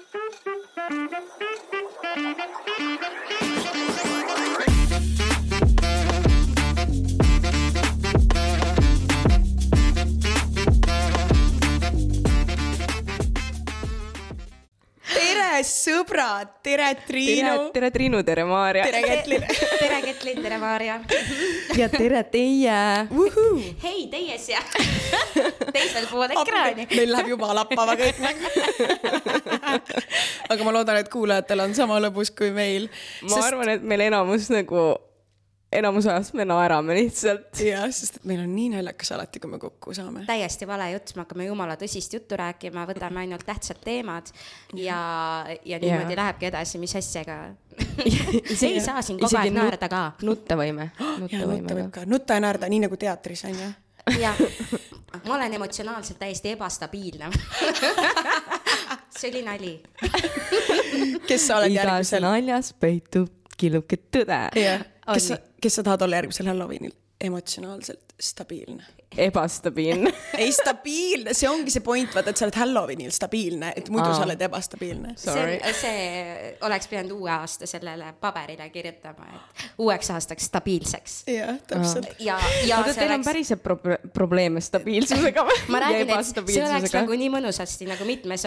Thank you. tere, sõbrad, tere, Triinu tere,. Triinu, tere Maarja. tere, Ketlin. tere, Ketlin, tere, Maarja. ja tere teie. hei, teie seal, teisel pool ekraani. meil läheb juba lappama kõik. aga ma loodan, et kuulajatel on sama lõbus kui meil. ma arvan, et meil enamus nagu, enamus ajast me naerame lihtsalt. jah, sest et meil on nii naljakas alati, kui me kokku saame. täiesti vale jutt, me hakkame jumala tõsist juttu rääkima, võtame ainult tähtsad teemad ja, ja niimoodi Jaa. lähebki edasi, mis asjaga. ei saa siin kogu aeg naerda ka. nutta võime, ja nutta võib ka. ka, nutta ja naerda, nii nagu teatris on ju. jah, ma olen emotsionaalselt täiesti ebastabiilne. see oli nali. kes sa oled igas järgmisel? naljas peitub killuke tõde. kes sa, kes sa tahad olla järgmisel Halloweenil? emotsionaalselt stabiilne. ebastabiilne. ei, stabiilne, see ongi see point, vaata, et sa oled Halloweenil stabiilne, et muidu Aa. sa oled ebastabiilne. see Sorry., see oleks pidanud uue aasta sellele paberile kirjutama, et uueks aastaks stabiilseks. jah, täpselt. ja, ja oota, see teil on oleks, päriselt prob- probleeme stabiilsusega või? ma räägin, et see oleks nagu nii mõnusasti nagu mitmes,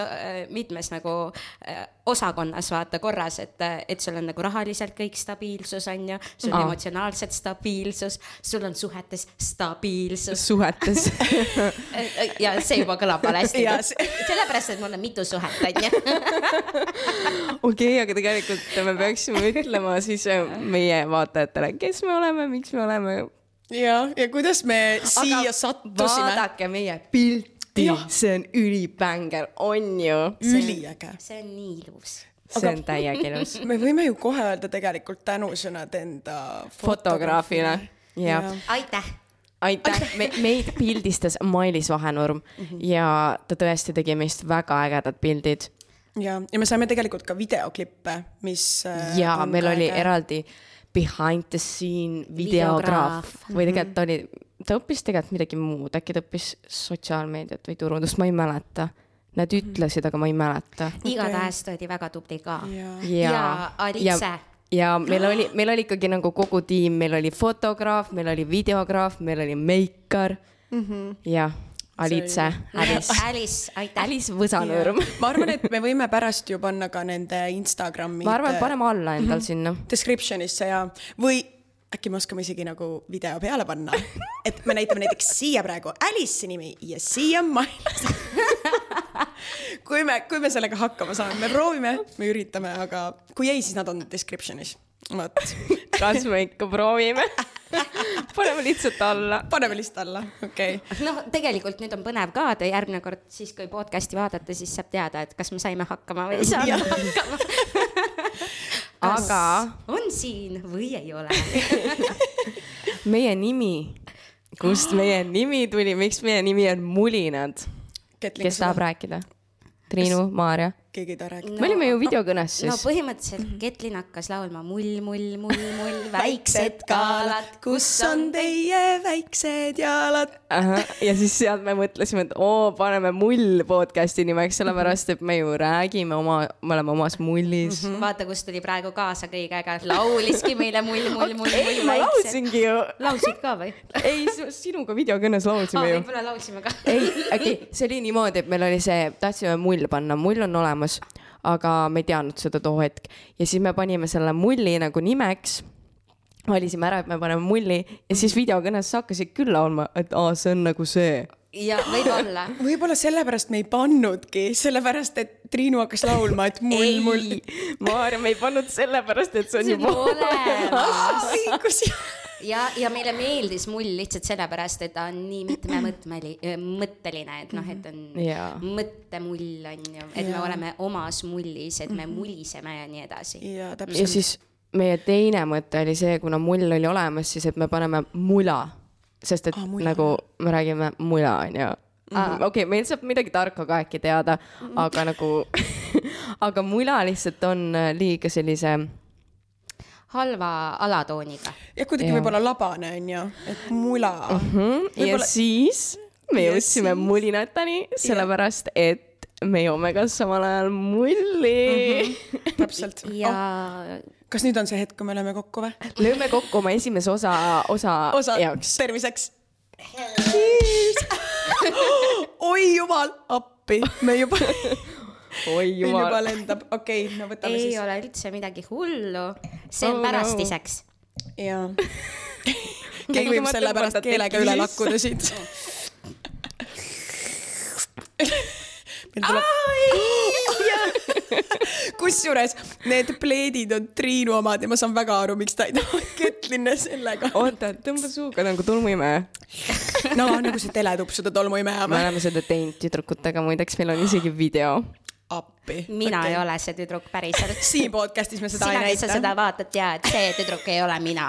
mitmes nagu äh, osakonnas vaata korras, et, et sul on nagu rahaliselt kõik stabiilsus on ju, sul on Aa. emotsionaalselt stabiilsus, sul on suhetes stabiilsus. Suhetes. ja see juba kõlab valesti see-. sellepärast, et mul on mitu suhet on ju. okei, aga tegelikult me peaksime ütlema siis äh, meie vaatajatele, kes me oleme, miks me oleme. ja, ja kuidas me siia sattusime. vaadake meie pilti, see on ülibänger, on ju. üliäge. see on nii ilus see on täiega ilus. me võime ju kohe öelda tegelikult tänusõnad enda fotograafile, jah. aitäh aitäh, me, meid pildistas Mailis Vahenurm ja ta tõesti tegi meist väga ägedad pildid. ja, ja me saime tegelikult ka videoklippe, mis. ja meil oli. eraldi behind the scene videograaf Videograaf. või tegelikult ta oli, ta õppis tegelikult midagi muud, äkki ta õppis sotsiaalmeediat või turundust, ma ei mäleta. Nad ütlesid, aga ma ei mäleta. igatahes ta oli väga tubli ka. ja, Ja Alice. Ja, meil oli, meil oli ikkagi nagu kogu tiim, meil oli fotograaf, meil oli videograaf, meil oli meikar mm -hmm. ja Alice, Alice, Alice, aitäh. Alice Võsanõrm. ma arvan, et me võime pärast ju panna ka nende Instagrami. ma arvan, et paneme alla endal sinna. description'isse ja, või äkki me oskame isegi nagu video peale panna, et me näitame näiteks siia praegu Alice'i nimi ja siia Mailis. kui me, kui me sellega hakkama saame, me proovime, me üritame, aga kui ei, siis nad on description'is. vot, kas me ikka proovime? paneme lihtsalt alla. paneme lihtsalt alla, okei okay.. noh, tegelikult nüüd on põnev ka, et järgmine kord siis, kui podcast'i vaadata, siis saab teada, et kas me saime hakkama või ei saanud hakkama. aga on siin või ei ole? meie nimi, kust meie nimi tuli, miks meie nimi on Mulinad? Kes tahab rääkida? Triinu, Maarja? Keegi ei taha rääkida. me olime ju videokõnes no siis. põhimõtteliselt Ketlin hakkas laulma mull, mull, mull, mull, väiksed kaalad, kus on teie väiksed jalad? ja siis sealt me mõtlesime, et oo, paneme mull podcast'i nimeks, sellepärast et me ju räägime oma, me oleme omas mullis mm. vaata, kus tuli praegu kaasa kõige äge, lauliski meile mull, mull, mull, -hmm. ei, mull, ma väiksed. laulsingi ju. laulsid ka või? ei, sinuga videokõnes laulsime ju. võib-olla laulsime ka. ei, okei, see oli niimoodi, et meil oli see, tahtsime mull panna, mull on olemas, aga me ei teadnud seda too hetk ja siis me panime selle mulli nagu nimeks valisime ära, et me paneme mulli ja siis videokõnes sa hakkasid küll laulma, et aa, see on nagu see. ja võib-olla. võib-olla sellepärast me ei pannudki, sellepärast et Triinu hakkas laulma, et mull, mull. Maarja, me ei pannud sellepärast, et see on see juba olemas. õigus ja, ja meile meeldis mull lihtsalt sellepärast, et ta on nii mitmemõtmeli-, mõtteline, et noh, et on Jaa. mõttemull on ju, et me oleme omas mullis, et me muliseme ja nii edasi. ja ja täpselt. siis meie teine mõte oli see, kuna mull oli olemas, siis et me paneme mula, sest et ah, mula. nagu me räägime mula onju. okei okay,, meil saab midagi tarka ka äkki teada, aga nagu, aga mula lihtsalt on äh, liiga sellise halva alatooniga. ja kuidagi võib-olla labane on ju, et mula mm. mm,. ja Võib-olla- siis me Ja jõudsime siis- mulinatani, sellepärast et me joome ka samal ajal mulli mm. täpselt ja oh,. kas nüüd on see hetk, kui me lööme kokku või? -hmm. lööme kokku oma esimese osa, osa, osa jaoks. terviseks. oi jumal, appi, me juba, oi meil juba jumal. lendab, okei okay,, no võtame ei siis. ole üldse midagi hullu, see on Oh, oh, no. pärastiseks jaa. keegi võib Tõmbata sellepärast teki keelega üle lakkuda siit. meil tuleb, kusjuures need pleedid on Triinu omad ja ma saan väga aru, miks ta ei taha Ketlinne sellega. oota, tõmba suuga nagu tolmuimeja. no nagu see teletupp seda tolmu ei me oleme seda teinud tüdrukutega, muideks meil on isegi video. appi. mina okay. ei. ole see tüdruk päriselt. siin podcast'is me seda sina, ei kes sa seda näita. vaatad, tead, see tüdruk ei ole mina.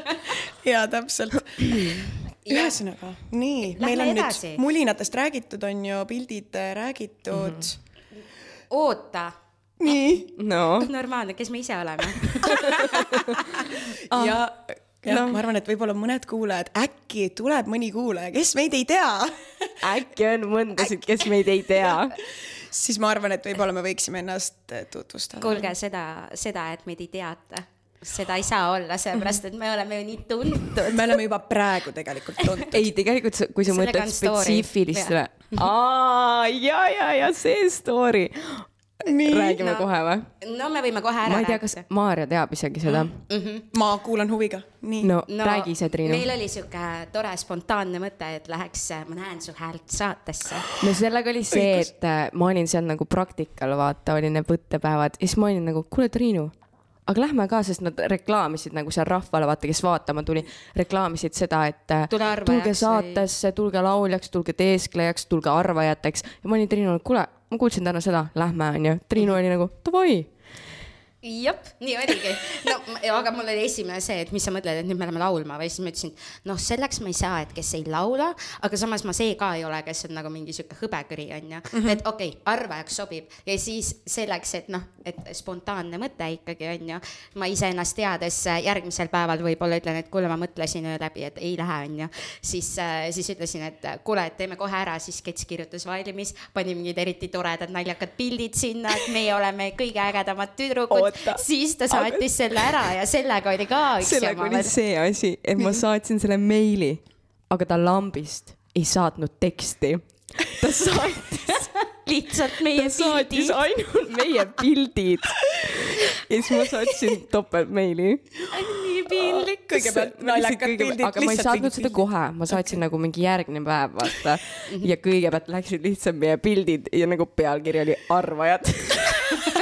jaa, täpselt. ühesõnaga, nii, meil on edasi. nüüd mulinatest räägitud, on ju, pildid äh, räägitud mm. -hmm. oota, nii, no, normaalne, kes me ise oleme? ja, ja no. no. ma arvan, et võib-olla mõned kuulajad, äkki tuleb mõni kuulaja, kes meid ei tea, äkki on mõndasid, kes meid ei tea. Siis ma arvan, et võib-olla me võiksime ennast äh, tutvustada. kuulge seda, seda, et meid ei teata, seda ei saa olla, sellepärast et me oleme ju nii tuntud. me oleme juba praegu tegelikult tuntud. ei, tegelikult kui sa mõtled on story. spetsiifilist Jah. või? aa, ja, ja, ja see story. Räägime No. kohe või? no me võime kohe ära ma ei tea, kas rääkida. Maarja teab isegi seda. ma kuulan huviga, nii no, no räägi ise, Triinu. meil oli sihuke tore spontaanne mõte, et läheks, ma näen su häält saatesse. no sellega oli see, et äh, ma olin seal nagu praktikal, vaata, oli need võttepäevad ja siis ma olin nagu, kuule, Triinu, aga lähme ka, sest nad reklaamisid nagu seal rahvale, vaata, kes vaatama tuli, reklaamisid seda, et Tule arvajaks tulge või- saatesse, tulge lauljaks, tulge teesklejaks, tulge arvajateks ja ma olin Triinule, kuule, ma kuulsin täna seda, lähme, onju. Triinu oli nagu davai. jep, nii oligi. no aga mul oli esimene see, et mis sa mõtled, et nüüd me läheme laulma või siis ma ütlesin, noh, selleks ma ei saa, et kes ei laula, aga samas ma see ka ei ole, kes on nagu mingi sihuke hõbekõri onju mm. -hmm. et okei okay,, arvajaks sobib ja siis selleks, et noh, et spontaanne mõte ikkagi onju. ma iseennast teades äh, järgmisel päeval võib-olla ütlen, et kuule, ma mõtlesin öö läbi, et ei lähe onju. siis, siis ütlesin, et äh, kuule, et teeme kohe ära, siis sketš kirjutas valmis, pani mingid eriti toredad naljakad pildid sinna, et meie oleme kõige ägedamad tüdrukud Oota. siis ta saatis selle ära ja sellega oli ka üks sellega jama oli veel. see asi, et ma saatsin selle meili, aga ta lambist ei saatnud teksti. ta saatis, lihtsalt meie ta saatis pildid. ainult meie pildid. ja siis ma saatsin topeltmeili. nii piinlik. kõigepealt naljakad pildid, aga ma ei saatnud seda kohe, ma saatsin okay. nagu mingi järgmine päev, vaata. ja kõigepealt läksid lihtsalt meie pildid ja nagu pealkiri oli arvajad.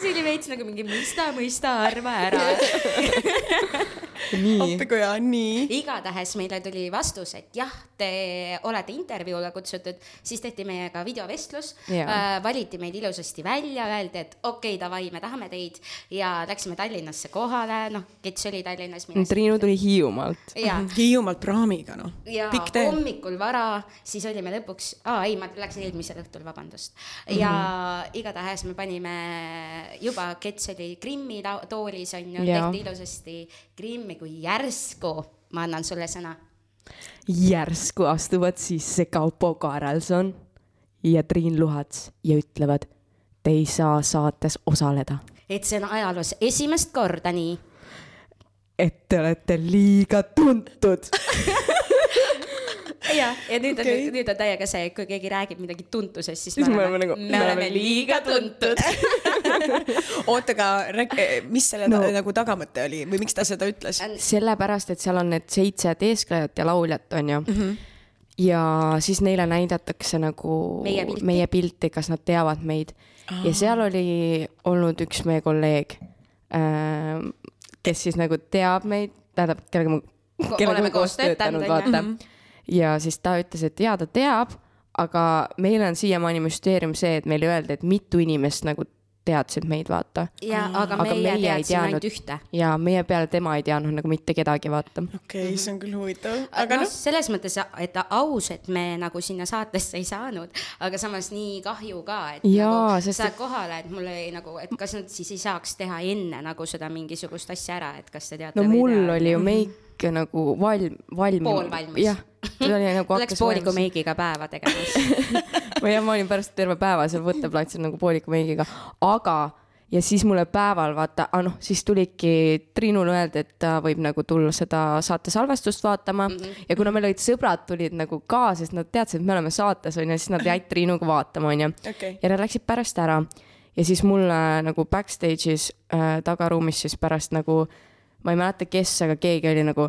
see oli veits nagu mingi mõista, mõista, arva ära. nii, appi kui hea, nii. igatahes meile tuli vastus, et jah, te olete intervjuule kutsutud, siis tehti meiega videovestlus äh,, valiti meid ilusasti välja, öeldi, et okei okay,, davai, me tahame teid ja läksime Tallinnasse kohale, noh, Kets oli Tallinnas. Triinu tuli Hiiumaalt. Hiiumaalt praamiga, noh. ja pikk tee. hommikul vara, siis olime lõpuks, aa ei, ma läksin eelmisel õhtul, vabandust. ja mm -hmm. igatahes me panime juba, Kets oli Krimmi toolis onju, Jaa. tehti ilusasti Krimmi, kui järsku ma annan sulle sõna. järsku astuvad sisse Kaupo Karelson ja Triin Luhats ja ütlevad, te ei saa saates osaleda, et see on ajaloos esimest korda nii. et te olete liiga tuntud. ja, ja nüüd on okay., nüüd on täiega see, kui keegi räägib midagi tuntusest, siis me me oleme, oleme nagu- me oleme liiga tuntud. oota, aga reg- mis selle No. nagu tagamõte oli või miks ta seda ütles? sellepärast, et seal on need seitse teesklejat ja lauljat, onju mm. -hmm. ja siis neile näidatakse nagu Meie pilti. meie pilti, kas nad teavad meid. ja seal oli olnud üks meie kolleeg, kes siis nagu teab meid, tähendab, kellega me, kellega oleme me koos töötanud, töötanud, onju. vaata. ja siis ta ütles, et jaa, ta teab, aga meil on siiamaani müsteerium see, et meile öeldi, et mitu inimest nagu teadsid meid, vaata. ja, aga Aga meie, meie ei teadsime ainult ühte ja meie peale tema ei teadnud nagu mitte kedagi, vaata. okei okay,, see on küll huvitav, aga aga noh, noh, selles mõttes, et aus, et me nagu sinna saatesse ei saanud, aga samas nii kahju ka, et Jaa, nagu sest et- kohale, et mul oli nagu, et kas nad siis ei saaks teha enne nagu seda mingisugust asja ära, et kas te teate no mul tea. oli ju meik nagu valm, valm. Poolvalmis. jah, ta oli nagu Läks pooliku. meigiga päeva tegemas. ma jah, ma olin pärast terve päeva seal võtteplatsil nagu pooliku meigiga, aga ja siis mulle päeval vaata, ah noh, siis tulidki Triinule öelda, et ta võib nagu tulla seda saate salvestust vaatama mm -hmm. ja kuna meil olid sõbrad tulid nagu ka, sest nad teadsid, et me oleme saates onju, siis nad jäid Triinuga vaatama onju Okei. ja nad läksid pärast ära ja siis mulle nagu backstage'is äh, tagaruumis siis pärast nagu ma ei mäleta, kes, aga keegi oli nagu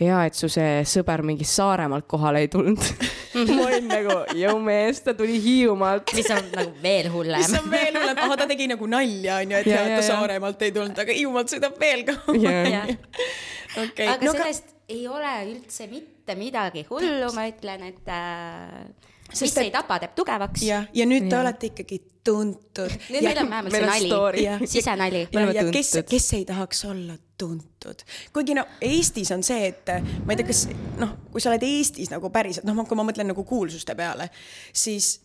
hea, et su see sõber mingi Saaremaalt kohale ei tulnud. ma olin nagu, jõu mees, ta tuli Hiiumaalt. mis on nagu veel mis hullem. on veel hullem, ahah, ta tegi nagu nalja, onju, et Ja, hea, et ta. Saaremaalt ei tulnud, aga Hiiumaalt sõidab veel kauem. okei, aga no sellest ei ole üldse mitte midagi hullu, ma ütlen, et äh, mis et- ei tapa, teeb tugevaks. jah, ja nüüd te Jaa. olete ikkagi tuntud. nüüd meil on vähemalt see nali sisenali. Ja, ja kes kes ei tahaks olla tuntud, kuigi no Eestis on see, et ma ei tea, kas noh, kui sa oled Eestis nagu päriselt, noh, kui ma mõtlen nagu kuulsuste peale, siis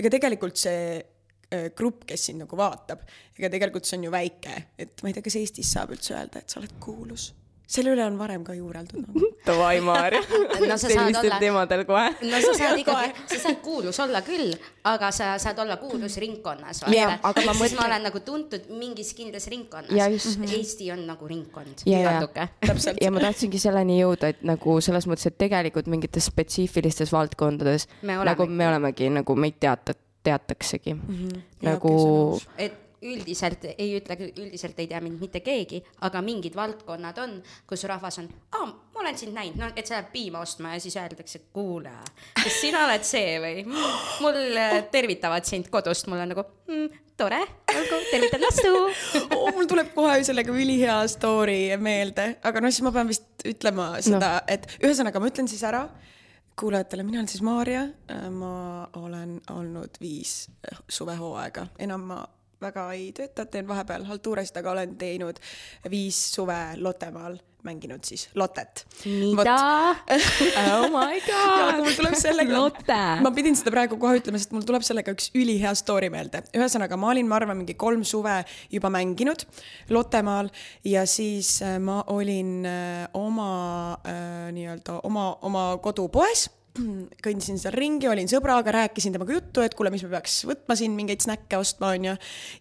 ega tegelikult see äh, grupp, kes sind nagu vaatab, ega tegelikult see on ju väike, et ma ei tea, kas Eestis saab üldse öelda, et sa oled kuulus. Selle üle on varem ka juureldud nagu. Davai, Maarja. No sellistel teemadel kohe. no sa saad ikkagi, sa saad kuulus olla küll, aga sa saad olla kuulus ringkonnas. Jaa, aga ma mõtlen- ma olen nagu tuntud mingis kindlas ringkonnas. Ja just. Eesti on nagu ringkond. ja, ja ja ma tahtsingi selleni jõuda, et nagu selles mõttes, et tegelikult mingites spetsiifilistes valdkondades Me olemegi. nagu me olemegi nagu meid teata-, teataksegi mm. -hmm. Mhm. Nagu et üldiselt ei ütle, üldiselt ei tea mind mitte keegi, aga mingid valdkonnad on, kus rahvas on, aa, ma olen sind näinud, no et sa lähed piima ostma ja siis öeldakse, kuule, kas sina oled see või? mul äh, tervitavad sind kodust, mul on nagu mm, tore, olgu, tervitan vastu. oh, mul tuleb kohe sellega ülihea story meelde, aga noh, siis ma pean vist ütlema seda no., et ühesõnaga ma ütlen siis ära kuulajatele, mina olen siis Maarja, ma olen olnud viis suvehooaega, enam ma väga ei tööta, teen vahepeal haltuurasid, aga olen teinud viis suve Lottemaal mänginud siis Lottet. mida? oh my aga mul tuleb sellega ma pidin seda praegu kohe ütlema, sest mul tuleb sellega üks ülihea story meelde. ühesõnaga, ma olin, ma arvan, mingi kolm suve juba mänginud Lottemaal ja siis äh, ma olin äh, oma äh, nii-öelda oma, oma kodupoes kõndisin seal ringi, olin sõbraga, rääkisin temaga juttu, et kuule, mis me peaks võtma siin mingeid snäkke ostma, onju.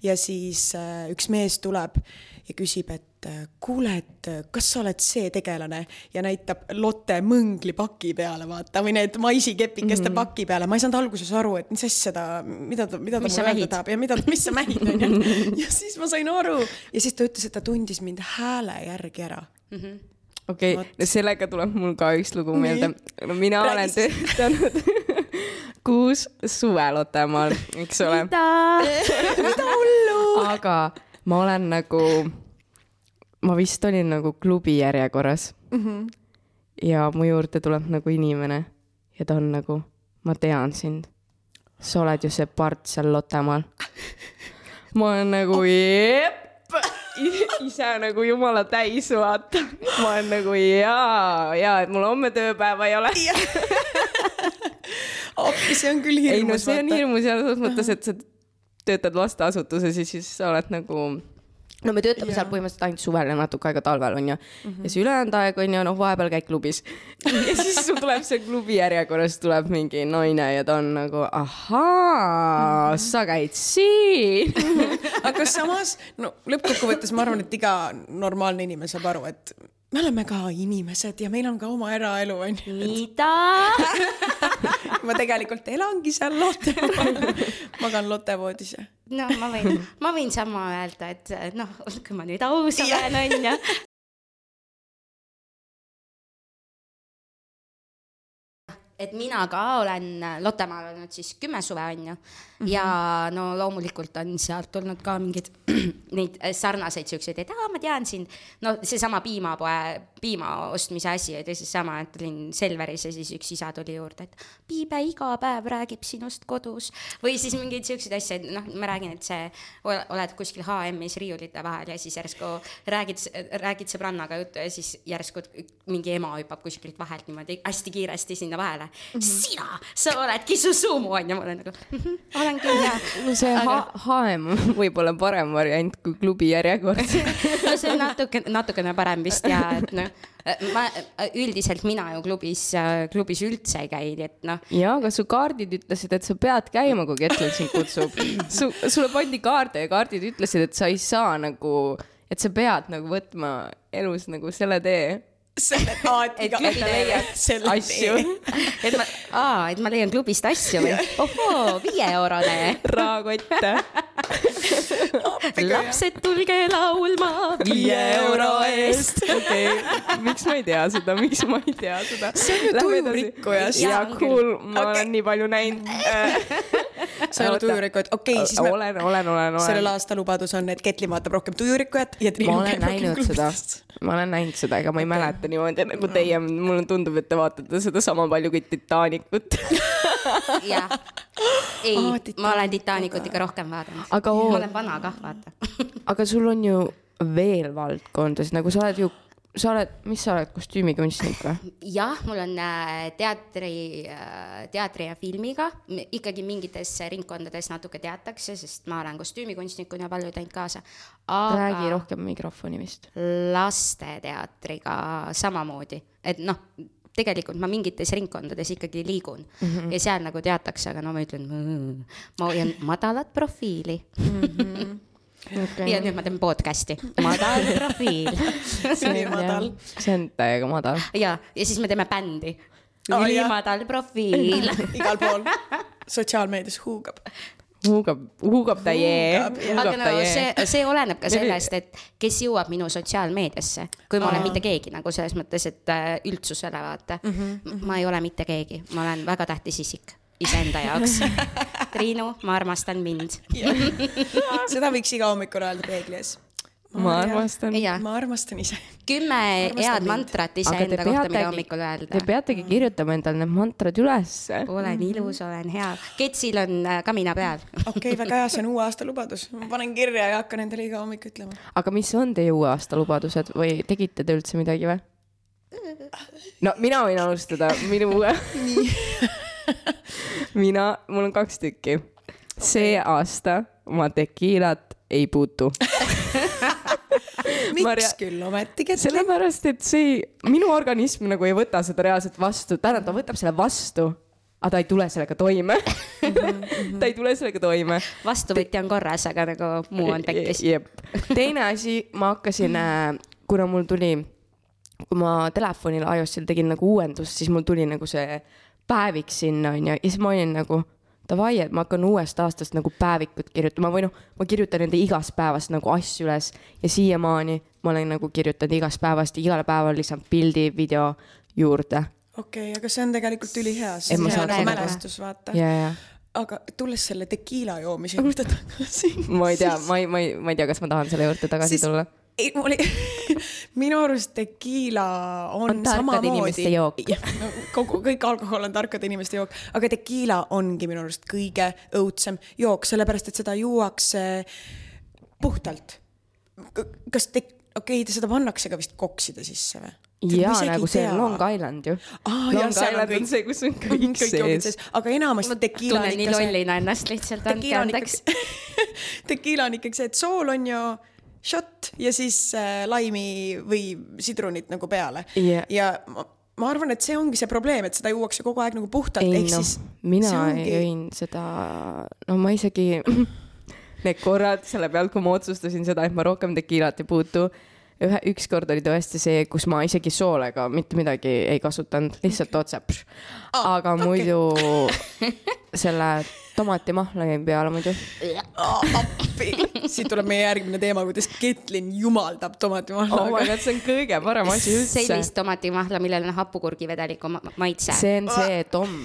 ja siis äh, üks mees tuleb ja küsib, et äh, kuule, et äh, kas sa oled see tegelane ja näitab Lotte mõnglipaki peale, vaata, või need maisikepikeste mm -hmm. paki peale. ma ei saanud alguses aru, et mis asja ta, mida ta, mida ta Mis mulle öelda tahab ja mida, mis sa mähid, onju. ja siis ma sain aru ja siis ta ütles, et ta tundis mind hääle järgi ära. Okei okay,, sellega tuleb mul ka üks lugu meelde. no mina Räägi olen töötanud kuus suve Lottemaal, eks ole. mida hullu? aga ma olen nagu, ma vist olin nagu klubi järjekorras mm. -hmm. ja mu juurde tuleb nagu inimene ja ta on nagu, ma tean sind. sa oled ju see part seal Lottemaal. ma olen nagu jep, ise nagu jumala täis, vaata. ma olen nagu jaa, jaa, et mul homme tööpäeva ei ole. appi, see on küll ei no hirmus. see on hirmus selles mõttes, et sa töötad lasteasutuses ja siis sa oled nagu no me töötame seal Jaa. põhimõtteliselt ainult suvel ja natuke aega talvel onju mm. -hmm. ja see ülejäänud aeg onju, noh, vahepeal käid klubis. ja siis sul tuleb see klubi järjekorras tuleb mingi naine ja ta on nagu ahaa, sa käid siin. aga samas, no lõppkokkuvõttes ma arvan, et iga normaalne inimene saab aru, et me oleme ka inimesed ja meil on ka oma eraelu, onju. mida? ma tegelikult elangi seal Lottemaal, magan Lotte voodis ja. No ma võin, ma võin sama öelda, et noh, kui ma nüüd aus olen, onju. Et mina ka olen Lottemaal olnud siis kümme suve onju ja no loomulikult on sealt tulnud ka mingeid neid sarnaseid siukseid, et aa, ma tean sind. no seesama piimapoe, piima ostmise asi oli siis sama, et olin Selveris ja siis üks isa tuli juurde, et Piibe iga päev räägib sinust kodus. Või siis mingeid siukseid asju, et noh, ma räägin, et see ole- oled kuskil HM-is riiulite vahel ja siis järsku räägid, räägid sõbrannaga juttu ja siis järsku mingi ema hüppab kuskilt vahelt niimoodi hästi kiiresti sinna vahele sina, sa oledki su sumu onju, ma olen nagu "Mhm, olen küll jah. no see ha-, HM on võib-olla parem variant kui klubi järjekord. no see on natuke, natukene parem vist ja et noh, ma üldiselt mina ju klubis, klubis üldse ei käi, nii et noh, ja, aga su kaardid ütlesid, et sa pead käima, kui Ketlin sind kutsub. su, sulle pandi kaarte ja kaardid ütlesid, et sa ei saa nagu, et sa pead nagu võtma elus nagu selle tee. selle, aa, et iga, et ta leiab selle asju. et ma, aa, et ma leian klubist asju või? ohoo, viieeurone. rahakotte. lapsed, tulge laulma viie euro eest. okei, miks ma ei tea seda, miks ma ei tea seda? See on ju tujurikkujast. ja Jaa, cool, ma Okei. olen nii palju näinud. Sa ei ole tujurikkuja, okei okay,, siis me olen, olen, olen, sellel olen. aasta lubadus on, et Ketli vaatab rohkem tujurikkujat ja ma Triinu olen näinud seda ma olen näinud seda, ega ma ei mäleta niimoodi nagu teie, mulle tundub, et te vaatate seda sama palju kui Titanicut. jah. ei oh,, ma olen Titanic, Titanicut ikka rohkem vaadanud. Ma olen vana kah, vaata. aga sul on ju veel valdkondasid, nagu sa oled ju, sa oled, mis sa oled, kostüümikunstnik või? jah, mul on äh, teatri, teatri ja filmiga, ikkagi mingites ringkondades natuke teatakse, sest ma olen kostüümikunstnikuna palju teinud kaasa. räägi rohkem mikrofoni vist. lasteteatriga samamoodi, et noh, tegelikult ma mingites ringkondades ikkagi liigun mm -hmm. ja seal nagu teatakse, aga no ma ütlen, ma hoian madalat profiili Okay. ja nüüd ma teen podcast'i, madal profiil ülimadal. see on täiega madal. ja, ja siis me teeme bändi Aa, jah. ülimadal profiil. igal pool sotsiaalmeedias huugab. huugab, huugab ta jee, aga no see see oleneb ka sellest, et kes jõuab minu sotsiaalmeediasse, kui ma olen mitte keegi nagu selles mõttes, et äh, üldsusele vaata mm. -hmm. ma ei ole mitte keegi, ma olen väga tähtis isik iseenda jaoks. Triinu, ma armastan mind. seda võiks iga hommikul öelda peegli ees. ma armastan. ma armastan ise. kümme Armastan head mind. mantrat te iseenda kohta, mida hommikul, te öelda. peategi kirjutama endale need mantrad ülesse. olen ilus, olen hea. Ketsil on äh, kamina peal. okei väga hea, see on uue aasta lubadus. ma panen kirja ja hakkan endale iga hommik ütlema. aga mis on teie uue aasta lubadused või tegite te üldse midagi või? no mina võin alustada, minu uue. mina, mul on kaks tükki. see aasta ma tekiilat ei puutu. miks Marja- küll ometigi, et sellepärast, et see, minu organism nagu ei võta seda reaalselt vastu, tähendab, ta võtab selle vastu, aga ta ei tule sellega toime. ta ei tule sellega toime. vastuvõtja on korras, aga nagu muu on tekkis. teine asi, ma hakkasin, kuna mul tuli, kui ma telefonil iOS-il tegin nagu uuendust, siis mul tuli nagu see päevik sinna onju ja siis ma olin nagu davai, et ma hakkan uuest aastast nagu päevikut kirjutama või noh, ma kirjutan enda igast päevast nagu asju üles ja siiamaani ma olen nagu kirjutanud igast päevast, igale päevale lisan pildi, video juurde. okei okay,, aga see on tegelikult ülihea, sest see on nagu mälestus, vaata. ja, ja aga tulles selle tekiila joomise juurde tagasi. ma ei tea, ma ei, ma ei, ma ei tea, kas ma tahan selle juurde tagasi Siis- tulla. ei, mul ei, minu arust tekiila on, On jook. no,. kogu, kõik alkohol on tarkade inimeste jook, aga tekiila ongi minu arust kõige õudsem jook, sellepärast et seda juuakse puhtalt. kas te, okei okay,, seda pannakse ka vist kokside sisse või? ja nagu see Long Island ju. Jah, Long on Island on kõik- see, kus on kõik joogid sees. aga enamasti tekiila on nii ikka see, lollina ennast lihtsalt, andke on andeks. tekiila on ikkagi see, et sool on ju šott ja siis äh, laimi või sidrunit nagu peale. Ja- ja ma, ma arvan, et see ongi see probleem, et seda juuakse kogu aeg nagu puhtalt, ehk noh siis, mina ongi... jõin seda, no ma isegi, need korrad selle pealt, kui ma otsustasin seda, et ma rohkem tekiilat ei puutu, ühe, ükskord oli tõesti see, kus ma isegi soolega mitte midagi ei kasutanud, lihtsalt otse. aga okei. muidu selle tomatimahla jäin peale muidu. appi, siit tuleb meie järgmine teema, kuidas Ketlin jumaldab tomatimahla oh my god, see on kõige parem asi üldse. sellist tomatimahla, millel on hapukurgivedeliku ma- maitse. see on see Tom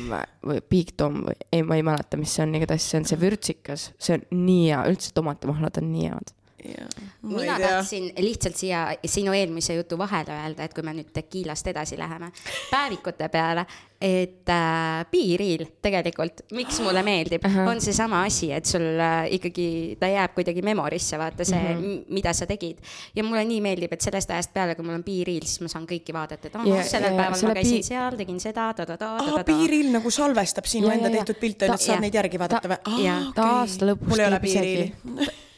või Big Tom või ei, ma ei mäleta, mis see on, igatahes see on see vürtsikas, see on nii hea, üldse tomatimahlad on nii head. Mina tahtsin lihtsalt siia sinu eelmise jutu vahele öelda, et kui me nüüd tekiilast edasi läheme, päevikute peale, et äh, piiriil tegelikult, miks mulle meeldib uh, -huh. on seesama asi, et sul äh, ikkagi ta jääb kuidagi memorisse, vaata see uh, -huh. mida sa tegid. ja mulle nii meeldib, et sellest ajast peale, kui mul on piiriil, siis ma saan kõiki vaadata, et ahah yeah,, sellel yeah, päeval ma käisin seal, tegin seda ta,, ta-ta-ta. piiriil nagu salvestab sinu yeah, enda yeah, tehtud pilte, et saad neid järgi vaadata või? ta aasta lõpus. mul ei ole piiriili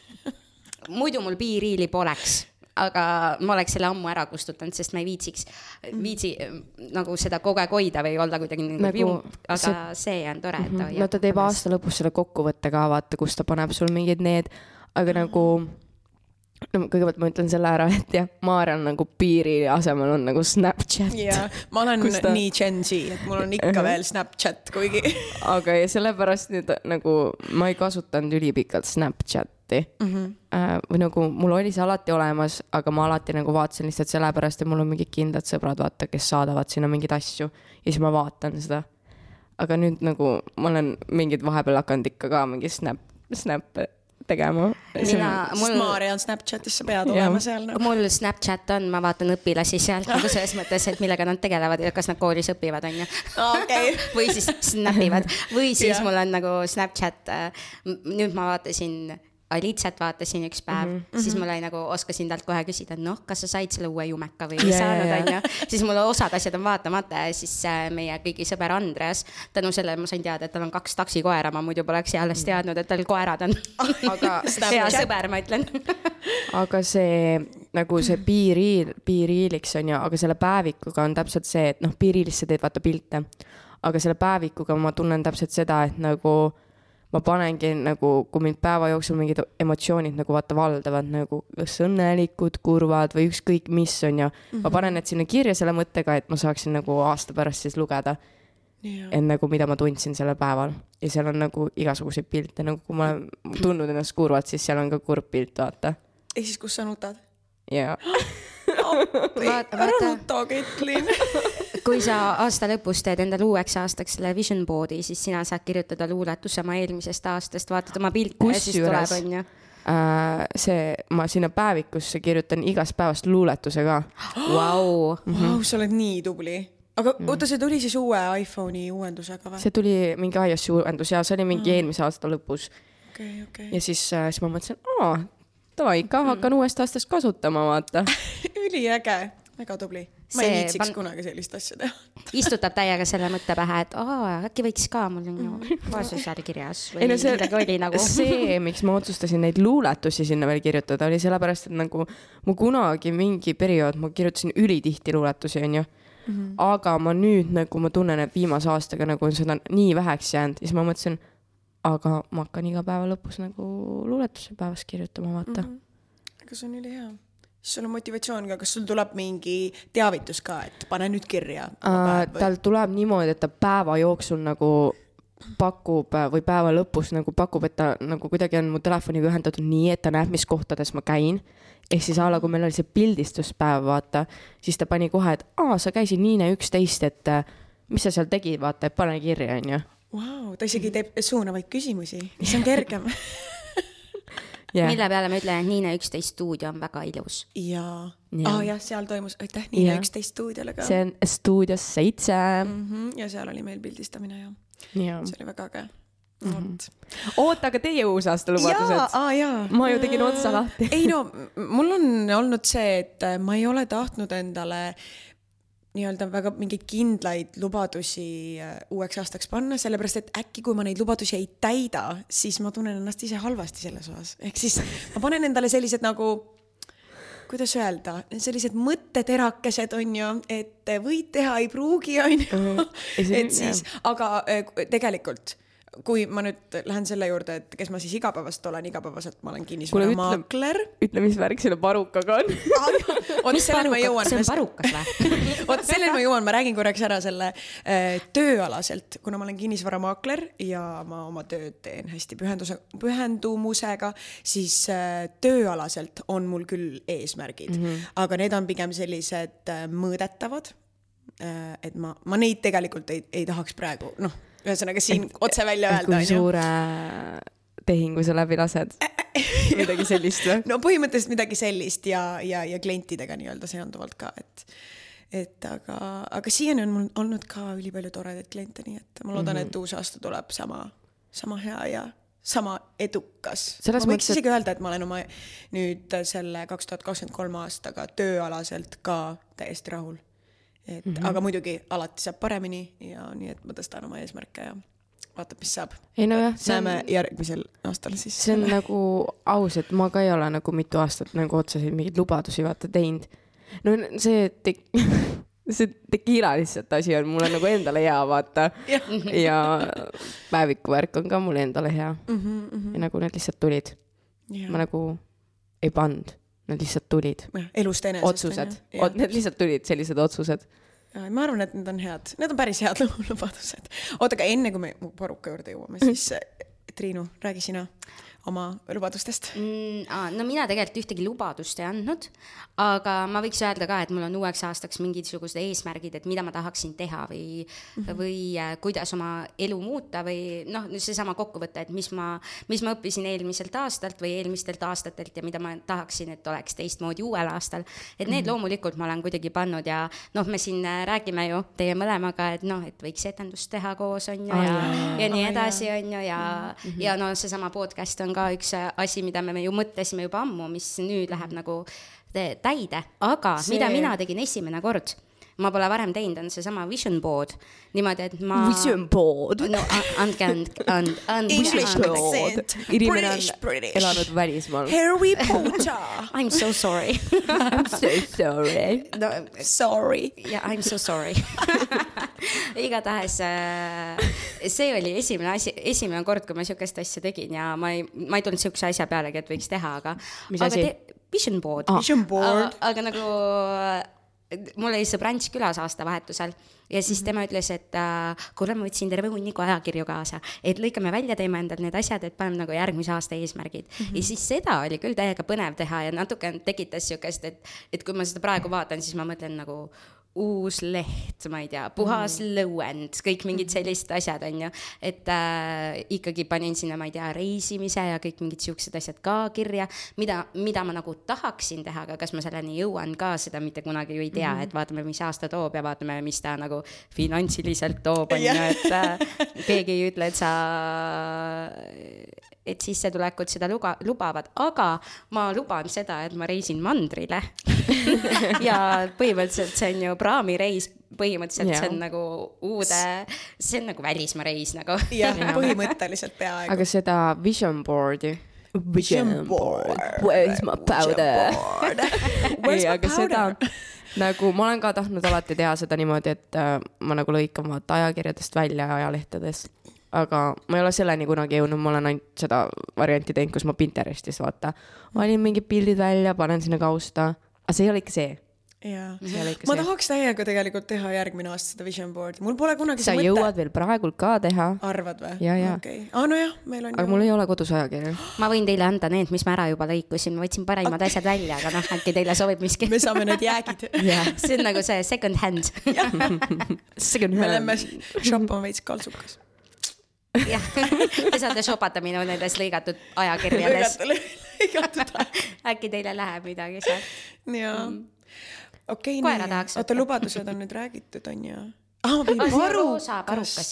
muidu mul piiriili poleks aga ma oleks selle ammu ära kustutanud, sest ma ei viitsiks, viitsi nagu seda kogu aeg hoida või olla kuidagi nagu, nagu jump, aga see, see on tore, et ta hoiab. no ta teeb aasta lõpus selle kokkuvõtte ka, vaata, kus ta paneb sul mingid need, aga nagu no kõigepealt ma ütlen selle ära, et jah, Maarjal nagu piiri asemel on nagu Snapchat. jaa, ma olen ta... nii Gen Z, et mul on ikka veel Snapchat, kuigi aga ja sellepärast nüüd nagu ma ei kasutanud ülipikalt Snapchat alati mm. -hmm. Äh, või nagu mul oli see alati olemas, aga ma alati nagu vaatasin lihtsalt sellepärast, et mul on mingid kindlad sõbrad, vaata, kes saadavad sinna mingeid asju ja siis ma vaatan seda. aga nüüd nagu ma olen mingid vahepeal hakanud ikka ka mingi snap, snap'e tegema. mina, mul. Maarja on Snapchatis, sa pead olema seal no.. mul Snapchat on, ma vaatan õpilasi sealt nagu selles mõttes, et millega nad tegelevad ja kas nad koolis õpivad, onju. või siis snap ivad või siis yeah. mul on nagu Snapchat. Äh, nüüd ma vaatasin Alitsat vaatasin üks päev. Mm, -hmm. siis mul oli nagu, oskasin talt kohe küsida, noh, kas sa said selle uue jumeka või ei yeah, saanud, onju. siis mul osad asjad on vaatamata ja siis äh, meie kõigi sõber Andreas, tänu sellele ma sain teada, et tal on kaks taksikoera, ma muidu poleks alles teadnud, et tal koerad on. Aga hea sõber, ma ütlen. Aga see nagu see piiriil, piiriiliks on ju, aga selle päevikuga on täpselt see, et noh, piiriilis sa teed vaata pilte. aga selle päevikuga ma tunnen täpselt seda, et nagu ma panengi nagu, kui mind päeva jooksul mingid emotsioonid nagu vaata valdavad nagu kas õnnelikud, kurvad või ükskõik mis on ju mm, -hmm. ma panen need sinna kirja selle mõttega, et ma saaksin nagu aasta pärast siis lugeda. et nagu, mida ma tundsin sellel päeval ja seal on nagu igasuguseid pilte, nagu kui ma olen tundnud ennast kurvalt, siis seal on ka kurb pilt, vaata. ehk siis, kus sa nutad? jaa ära nuta, Ketlin kui sa aasta lõpus teed endale uueks aastaks selle vision board'i, siis sina saad kirjutada luuletuse oma eelmisest aastast, vaatad oma pilte ja siis tuleb, onju äh, see, ma sinna päevikusse kirjutan igast päevast luuletuse ka. Vau, vau, sa oled nii tubli. aga mm. oota, see tuli siis uue iPhone'i uuendusega või? see tuli mingi iOS-i uuendus ja see oli mingi mm. eelmise aasta lõpus okay,. Okay. ja siis, äh, siis ma mõtlesin, aa, davai, ka hakkan mm. uuest aastast kasutama, vaata üliäge, väga tubli ma ei viitsiks pan... kunagi sellist asja teha istutab täiega selle mõtte pähe, et aa, äkki võiks ka, mul on ju kaasusjärg kirjas või ei, no see, midagi oli nagu. see, miks ma otsustasin neid luuletusi sinna veel kirjutada, oli sellepärast, et nagu ma kunagi mingi periood, ma kirjutasin ülitihti luuletusi, onju. Mm -hmm. aga ma nüüd nagu ma tunnen, et viimase aastaga nagu on seda nii väheks jäänud, siis ma mõtlesin, aga ma hakkan iga päeva lõpus nagu luuletusi päevas kirjutama, vaata mm. -hmm. aga see on ülihea siis sul on motivatsioon ka, kas sul tuleb mingi teavitus ka, et pane nüüd kirja uh,? tal tuleb niimoodi, et ta päeva jooksul nagu pakub või päeva lõpus nagu pakub, et ta nagu kuidagi on mu telefoniga ühendatud nii, et ta näeb, mis kohtades ma käin. ehk siis a la, kui meil oli see pildistuspäev, vaata, siis ta pani kohe, et aa, sa käisid Niine üksteist, et mis sa seal tegid, vaata, et pane kirja, onju. Vau, ta isegi teeb suunavaid küsimusi, mis on kergem yeah.. mille peale ma ütlen, et Niine üksteist stuudio on väga ilus. jaa ja. oh,, jah, seal toimus, aitäh Niine üksteist stuudiole ka. see on stuudios seitse mm. -hmm. ja seal oli meil pildistamine ja, ja. see oli väga äge Mm -hmm. oota, aga teie uusaasta lubadused? Ah, ma ju tegin otsa lahti ei no, mul on olnud see, et ma ei ole tahtnud endale nii-öelda väga mingeid kindlaid lubadusi äh, uueks aastaks panna, sellepärast et äkki kui ma neid lubadusi ei täida, siis ma tunnen ennast ise halvasti selles osas. ehk siis ma panen endale sellised nagu, kuidas öelda, sellised mõtteterakesed on ju, et võid teha, ei pruugi, on ju. et siis, aga äh, tegelikult kui ma nüüd lähen selle juurde, et kes ma siis igapäevaselt olen, igapäevaselt ma olen kinnisvaramaakler. ütle, mis värk selle parukaga on vot selleni ma jõuan. see on parukas või? vot selleni ma jõuan, ma räägin korraks ära selle äh, tööalaselt, kuna ma olen kinnisvaramaakler ja ma oma tööd teen hästi pühenduse, pühendumusega, siis äh, tööalaselt on mul küll eesmärgid mm, -hmm. aga need on pigem sellised äh, mõõdetavad äh,. et ma, ma neid tegelikult ei, ei tahaks praegu, noh ühesõnaga siin et, otse välja öelda. kui suure tehingu sa läbi lased? midagi sellist või? no põhimõtteliselt midagi sellist ja, ja, ja klientidega nii-öelda seonduvalt ka, et et aga, aga siiani on mul olnud ka ülipalju toredaid kliente, nii et ma loodan mm, -hmm. et uus aasta tuleb sama, sama hea ja sama edukas. Ma võiks mõttes, isegi öelda, et ma olen oma nüüd selle kaks tuhat kakskümmend kolm aastaga tööalaselt ka täiesti rahul. Et mm, -hmm. aga muidugi alati saab paremini ja nii, et ma tõstan oma eesmärke ja vaatab, mis saab. ei nojah, see on, näeme järgmisel aastal siis. see on nagu aus, et ma ka ei ole nagu mitu aastat nagu otseselt mingeid lubadusi vaata teinud. no see te-, see tekiila lihtsalt asi on mulle nagu endale hea, vaata. ja päeviku värk on ka mulle endale hea mm. -hmm. ja nagu need lihtsalt tulid, ma nagu ei pannud, need lihtsalt tulid. elust enesest. otsused, need lihtsalt tulid, sellised otsused. ma arvan, et need on head, need on päris head lu- lubadused. oota, aga enne kui me mu paruka juurde jõuame, siis äh, Triinu, räägi sina oma lubadustest. mm,. no mina tegelikult ühtegi lubadust ei andnud, aga ma võiks öelda ka, et mul on uueks aastaks mingisugused eesmärgid, et mida ma tahaksin teha või mm, -hmm. või äh, kuidas oma elu muuta või noh, seesama kokkuvõte, et mis ma, mis ma õppisin eelmiselt aastalt või eelmistelt aastatelt ja mida ma tahaksin, et oleks teistmoodi uuel aastal. et need mm -hmm. loomulikult ma olen kuidagi pannud ja noh, me siin äh, räägime ju teie mõlemaga, et noh, et võiks etendust teha koos on ju ja jaa., ja nii edasi on ju ja mm, -hmm. ja no seesama podcast on ka üks asi, mida me ju mõtlesime juba ammu, mis nüüd läheb nagu te- täide, aga See... mida mina tegin esimene kord, ma pole varem teinud, on seesama vision board niimoodi, et ma. board. no andke and-, and-, andke English accent. inimene on British. elanud välismaal. Harry Potter. I m so sorry I m so sorry. no Sorry. ja I m so sorry igatahes äh, see oli esimene asi, esimene kord, kui ma sihukest asja tegin ja ma ei, ma ei tulnud sihukese asja pealegi, et võiks teha, aga. Mis asi? Vision board Ah. Vision board. aga, nagu mul oli sõbrants külas aastavahetusel ja siis tema ütles, et äh, kuule, ma võtsin terve hunniku ajakirju kaasa, et lõikame välja, teeme endal need asjad, et paneme nagu järgmise aasta eesmärgid mm. -hmm. ja siis seda oli küll täiega põnev teha ja natuke tekitas sihukest, et, et kui ma seda praegu vaatan, siis ma mõtlen nagu uus leht, ma ei tea, puhas mm. lõuend, kõik mingid sellised asjad on ju, et äh, ikkagi panin sinna, ma ei tea, reisimise ja kõik mingid siuksed asjad ka kirja, mida, mida ma nagu tahaksin teha, aga kas ma selleni jõuan ka, seda mitte kunagi ju ei tea mm, -hmm. et vaatame, mis aasta toob ja vaatame, mis ta nagu finantsiliselt toob, on ju, Jah. et äh, keegi ei ütle, et sa et sissetulekud seda luba, lubavad, aga ma luban seda, et ma reisin mandrile ja põhimõtteliselt see on ju praamireis, põhimõtteliselt Jaa. see on nagu uude, see on nagu välismaa reis nagu. jah, põhimõtteliselt peaaegu. aga seda vision board'i. Vision board. Where's my powder? Where's ei, my aga seda nagu ma olen ka tahtnud alati teha seda niimoodi, et äh, ma nagu lõikan vaata ajakirjadest välja ajalehtedest. Aga ma ei ole selleni kunagi jõudnud, ma olen ainult seda varianti teinud, kus ma Pinterestis vaata, valin mingid pildid välja, panen sinna kausta, aga see ei ole ikka see. jaa ma see. tahaks täiega tegelikult teha järgmine aasta seda vision board'i, mul pole kunagi sa jõuad veel praegu ka teha, arvad või? Jaa, jaa. okei, aa nojah, meil on aga mul ei ole kodus ajakirju. ma võin teile anda need, mis ma ära juba lõikusin, ma võtsin parimad asjad välja, aga noh, äkki teile sobib miski. me saame need jäägid. see on nagu see second hand. second me lähme shoppama veits kaltsukas. jah, te saate shopata minu nendes lõigatud ajakirjades. lõigatud aeg. äkki teile läheb midagi sealt. jaa. okei, Koera nii, oota lubadused on nüüd räägitud, on ju? aa, ma pidin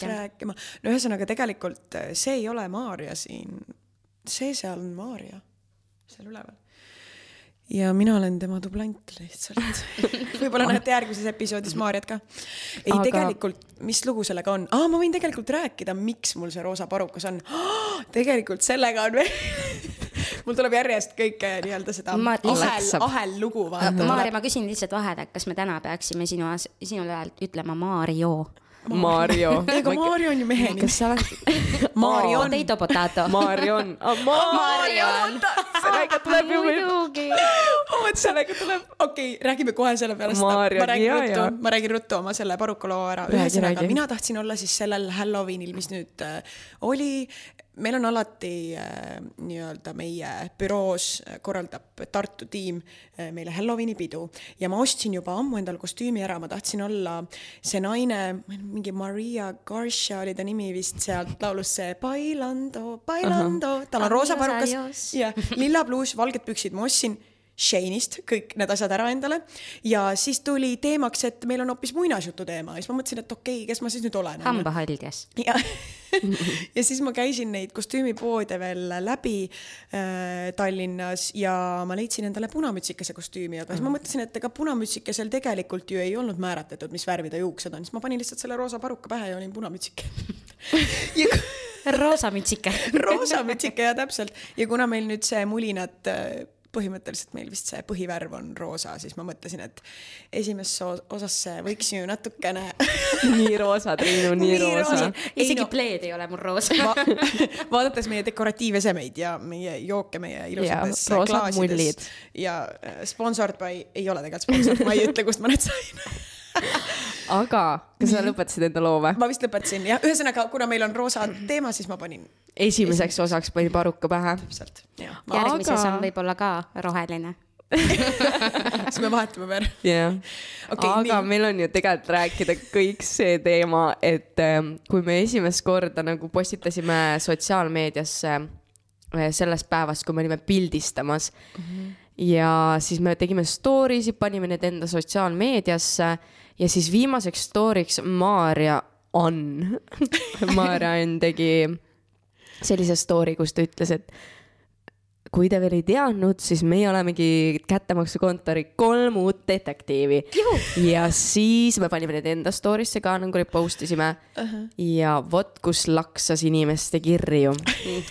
jah. rääkima. no ühesõnaga tegelikult äh, see ei ole Maarja siin, see seal on Maarja, seal üleval. Ja mina olen tema dublant lihtsalt. võib-olla näete järgmises episoodis Maarjat ka. ei Aga- tegelikult, mis lugu sellega on? aa, ma võin tegelikult rääkida, miks mul see roosa parukas on. tegelikult sellega on veel mul tuleb järjest kõike nii-öelda seda ahel ahellugu vaata. Maarja, ma küsin lihtsalt vahele, kas me täna peaksime sinu, sinule ütlema Maarjo? Mario. ega Maarja on ju mehe nimi. kas sa oled? Marion. Potato potato. Marion. Marion. see ikka tuleb ju meil. muidugi. vot sellega tuleb, okei okay,, räägime kohe selle pärast. ma räägin ruttu, ma räägin ruttu oma selle paruka loo ära. ühesõnaga, mina tahtsin olla siis sellel Halloweenil, mis nüüd äh, oli, meil on alati äh, nii-öelda meie büroos äh, korraldab Tartu tiim äh, meile Halloweeni pidu. Ja ma ostsin juba ammu endale kostüümi ära, ma tahtsin olla see naine, mingi Maria Garcia oli ta nimi vist sealt laulust see Bailando, Bailando, tal on roosa parukas. ja lilla pluus, valged püksid, ma ostsin Shane'ist kõik need asjad ära endale. Ja siis tuli teemaks, et meil on hoopis muinasjutu teema. Ja siis ma mõtlesin, et okei okay,, kes ma siis nüüd olen. hambahalges. ja ja siis ma käisin neid kostüümipoode veel läbi äh, Tallinnas ja ma leidsin endale punamütsikese kostüümi, aga siis ma mõtlesin, et ega punamütsikesel tegelikult ju ei olnud määratletud, mis värvi ta juuksed on, siis ma panin lihtsalt selle roosa paruka pähe ja olin punamütsike. Ja roosa mütsike roosa mütsike ja täpselt. Ja kuna meil nüüd see mulinad äh, põhimõtteliselt meil vist see põhivärv on roosa, siis ma mõtlesin, et esimesse osasse võiks ju natukene nii roosa, Triinu, nii roosa. isegi no, pleed ei ole mul roosa va. vaadates meie dekoratiivesemeid ja meie jooke meie ilusates klaasides ja äh, sponsored by, ei ole tegelikult sponsored, ma ei ütle, kust ma need sain aga kas sa lõpetasid enda loo või? ma vist lõpetasin jah, ühesõnaga, kuna meil on roosa teema, siis ma panin. esimeseks osaks panin paruka pähe. täpselt, jah. järgmises aga... on võib-olla ka roheline siis me vahetame veel. jah, aga nii. meil on ju tegelikult rääkida kõik see teema, et ähm, kui me esimest korda nagu postitasime sotsiaalmeediasse äh, sellest päevast, kui me olime pildistamas mm. -hmm ja siis me tegime story sid, panime need enda sotsiaalmeediasse ja siis viimaseks story'ks Maarja Ann Maarja Ann tegi sellise story, kus ta ütles, et kui te veel ei teadnud, siis meie olemegi kättemaksukontori kolm uut detektiivi. ja siis me panime need enda story'sse ka nagu repost isime uh. -huh. ja vot kus laksas inimeste kirju.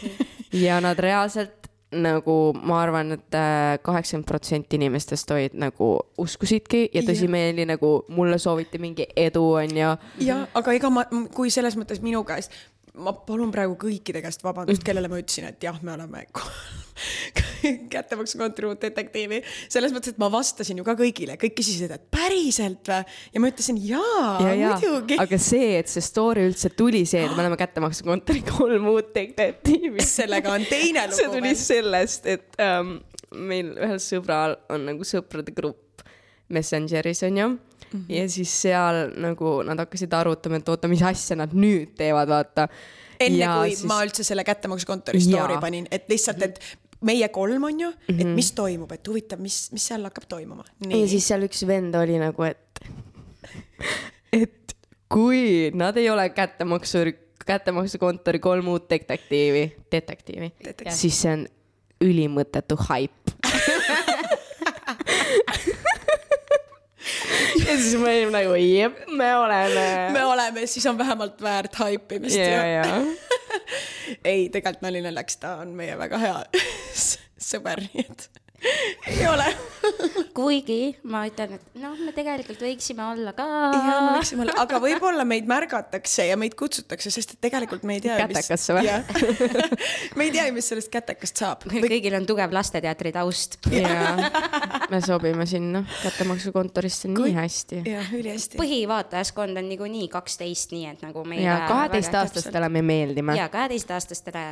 ja nad reaalselt nagu ma arvan et, et äh, kaheksakümmend protsenti inimestest olid nagu uskusidki ja tõsimeeli nagu mulle sooviti mingi edu, onju. jah, aga ega ma, kui selles mõttes minu käest, ma palun praegu kõikide käest vabandust, kellele ma ütlesin, et jah, me oleme kättemaksukontori uut detektiivi. selles mõttes, et ma vastasin ju ka kõigile, kõik küsisid, et päriselt või? ja ma ütlesin jaa ja, ja, muidugi. aga see, et see story üldse tuli, see, et me oleme kättemaksukontori kolm uut detektiivi. sellega on teine lugu. see tuli sellest, et ähm, meil ühel sõbral on nagu sõprade grupp Messengeris onju Mm -hmm. ja siis seal nagu nad hakkasid arutama, et oota, mis asja nad nüüd teevad, vaata. enne ja kui siis... ma üldse selle kättemaksukontori story panin, et lihtsalt, et meie kolm on ju et mhm. mis toimub, et huvitav, mis, mis seal hakkab toimuma. ja siis seal üks vend oli nagu, et, et kui nad ei ole kättemaksu, kättemaksukontori kolm uut detektiivi, detektiivi, siis see on ülimõttetu haip ja siis me olime nagu jep, me oleme. me oleme, siis on vähemalt väärt haipimist yeah,. Yeah. ei, tegelikult nali naljaks, ta on meie väga hea sõber, nii et ei ole kuigi ma ütlen, et noh, me tegelikult võiksime olla ka. ja, me võiksime olla, aga võib-olla meid märgatakse ja meid kutsutakse, sest et tegelikult me ei tea. kätekasse või? me ei tea ju, mis sellest kätekast saab. kõigil on tugev lasteteatri taust. ja, me sobime sinna kättemaksukontorisse nii Kui... hästi. jah, ülihästi. põhivaatajaskond on niikuinii kaksteist, nii et nagu meil. ja kaheteistaastastele me meeldime. ja kaheteistaastastele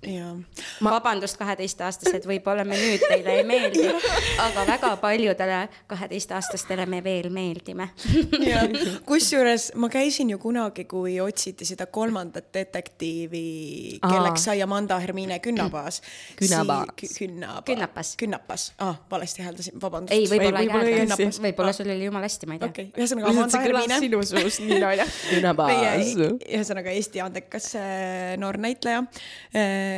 Ma... vabandust, kaheteistaastased, võib-olla me nüüd teile ei meeldi, aga väga paljudele kaheteistaastastele me veel meeldime. kusjuures ma käisin ju kunagi, kui otsiti seda kolmandat detektiivi, kelleks sai Amanda Hermine Künnapaas. Künnapaas. Künnapa. Künnapas. Künnapas, ah, valesti hääldasin, vabandust. ei, võib-olla ei häälda, võib-olla sul oli jumala hästi, ma ei tea. okei okay., ühesõnaga Amanda Hermine. sinu suust nii naljakas. Künnapaas. ühesõnaga Eesti andekas äh, noor näitleja äh,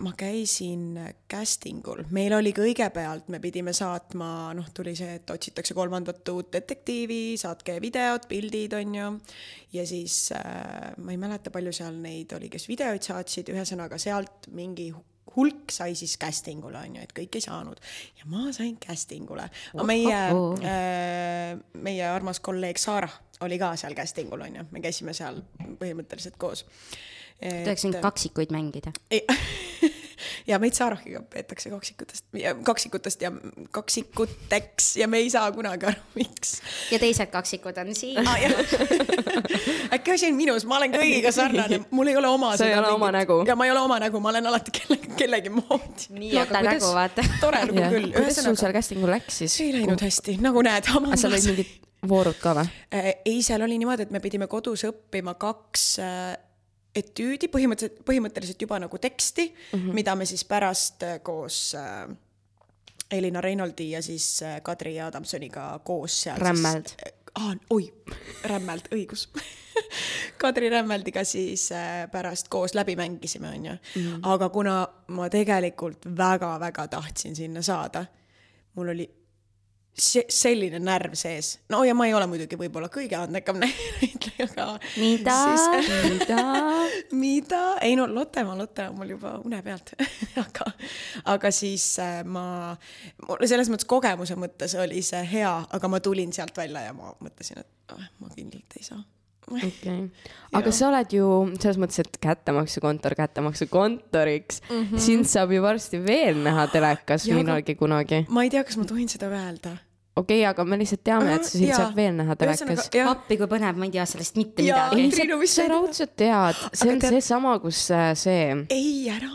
ma käisin casting ul, meil oli kõigepealt, me pidime saatma, noh, tuli see, et otsitakse kolmandat uut detektiivi, saatke videod, pildid, on ju. ja siis äh, ma ei mäleta, palju seal neid oli, kes videoid saatsid, ühesõnaga sealt mingi hulk sai siis casting ule, on ju, et kõik ei saanud. ja ma sain casting ule. aga meie. Äh,, meie armas kolleeg Saara oli ka seal casting ul, on ju, me käisime seal põhimõtteliselt koos tahaksin kaksikuid mängida. ja meid Saarahiga peetakse kaksikutest, kaksikutest ja kaksikuteks ja me ei saa kunagi aru, miks. ja teised kaksikud on siin. äkki asi on minus, ma olen kõigiga sarnane, mul ei ole oma. Sa ei ole oma nägu. ja ma ei ole oma nägu, ma olen alati kelle, kellegi moodi. nii, aga nägu vaata. tore lugu jah, küll, kuidas sul seal casting ul läks siis? ei läinud hästi, nagu näed. aga seal olid mingid voorud ka või? ei, seal oli niimoodi, et me pidime kodus õppima kaks äh, etüüdi, põhimõtteliselt, põhimõtteliselt juba nagu teksti mm, -hmm. mida me siis pärast äh, koos äh, Elina Reinoldi ja siis äh, Kadri Adamsoniga koos seal Rämmeld. siis. Ah, oi, Rämmeld, õigus Kadri Rämmeldiga siis äh, pärast koos läbi mängisime, onju. aga kuna ma tegelikult väga-väga tahtsin sinna saada, mul oli see selline närv sees, no ja ma ei ole muidugi võib-olla kõige andekam näitleja, aga. Mida? mida? mida, ei no Lottemaa, Lotte on mul juba une pealt, aga, aga siis äh, ma, mul selles mõttes kogemuse mõttes oli see hea, aga ma tulin sealt välja ja ma mõtlesin, et oh, ma kindlalt ei saa. okei, aga sa oled ju selles mõttes, et kättemaksukontor kättemaksukontoriks mm, -hmm. sind saab ju varsti veel näha telekas millalgi kunagi. ma ei tea, kas ma tohin seda öelda. Okei okay,, aga me lihtsalt teame, et sind Jaa. saab veel näha telekas appi, kui põnev, ma ei tea sellest mitte Jaa. midagi. Sa raudselt tead, see Aga on seesama, kus äh, see, ei, ära.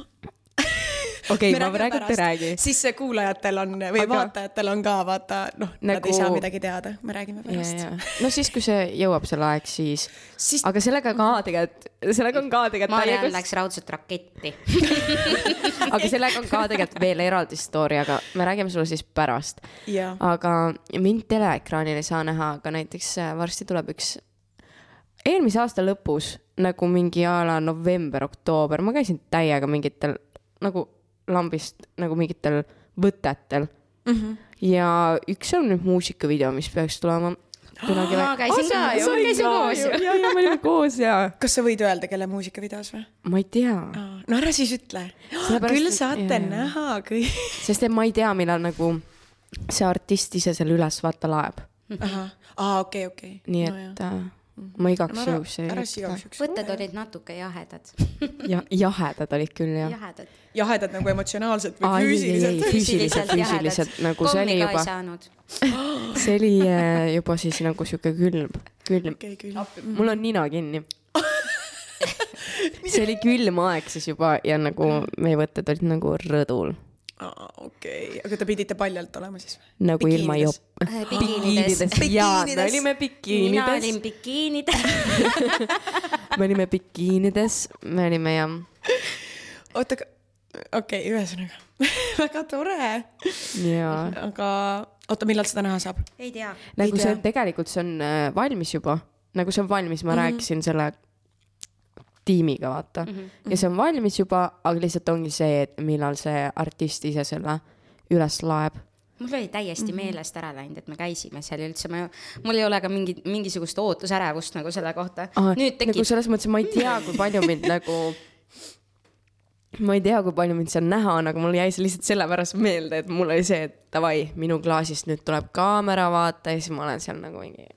okei, Me ma praegu ei räägi. siis see kuulajatel on või Aga- vaatajatel on ka vaata, noh nagu..., nad Nagu- ei saa midagi teada, me räägime pärast. ja, no siis, kui see jõuab selle aeg, siis, siis aga sellega ka tegelikult, sellega on ka tegelikult Mariann täiega, läks raudselt raketti. aga sellega on ka tegelikult veel eraldi story, aga me räägime sulle siis pärast. ja, aga mind teleekraanil ei saa näha, aga näiteks äh, varsti tuleb üks, eelmise aasta lõpus nagu mingi a la november-oktoober, ma käisin täiega mingitel nagu lambist nagu mingitel võtetel mm. -hmm. ja üks on nüüd muusikavideo, mis peaks tulema kunagi ma käisin ka ju, käisin koos ju. ja, ja me olime koos ja kas sa võid öelda, kelle muusikavideos või? ma ei tea, no ära siis ütle. Sellepärast, küll et- saate jaa. näha kõik. sest et ma ei tea, millal nagu see artist ise selle üles vaata laeb, ahah, aa okei, okei. nii et no, äh, ma igaks ära, juhuks ei juhuks. võtted olid natuke jahedad. ja jahedad olid küll jah. jahedad. jahedad nagu emotsionaalselt või Aa, ei, füüsiliselt? füüsiliselt, füüsiliselt, nagu see oli juba- saanud. see oli äh, juba siis nagu sihuke külm, külm. okei, küll. mul on nina kinni. see oli külm aeg siis juba ja nagu meie võtted olid nagu rõdul, okei, aga te pidite paljalt olema siis nagu ilma Bikiinides. jopp. bikiinides. jaa, me Bikiinides. olime mina bikiinides olin, bikiinides. me olime bikiinides, me olime jah, oota, okei okay,, ühesõnaga väga tore, jaa. aga oota, millal seda näha saab? ei tea. nagu Ei see tea. tegelikult, see on äh, valmis juba, nagu see on valmis, ma mm -hmm. rääkisin selle tiimiga, vaata mm. -hmm. ja see on valmis juba, aga lihtsalt ongi see, et millal see artist ise selle üles laeb. mul oli täiesti Mhm. mm -hmm. meelest ära läinud, et me käisime seal ja üldse ma, mul ei ole ka mingi, mingisugust ootusärevust nagu selle kohta. nüüd tekib nagu selles mõttes, ma ei tea, kui palju mind nagu, ma ei tea, kui palju mind seal näha on, aga mul jäi see lihtsalt sellepärast meelde, et mul oli see, et davai, minu klaasist nüüd tuleb kaamera, vaata ja siis ma olen seal nagu mingi,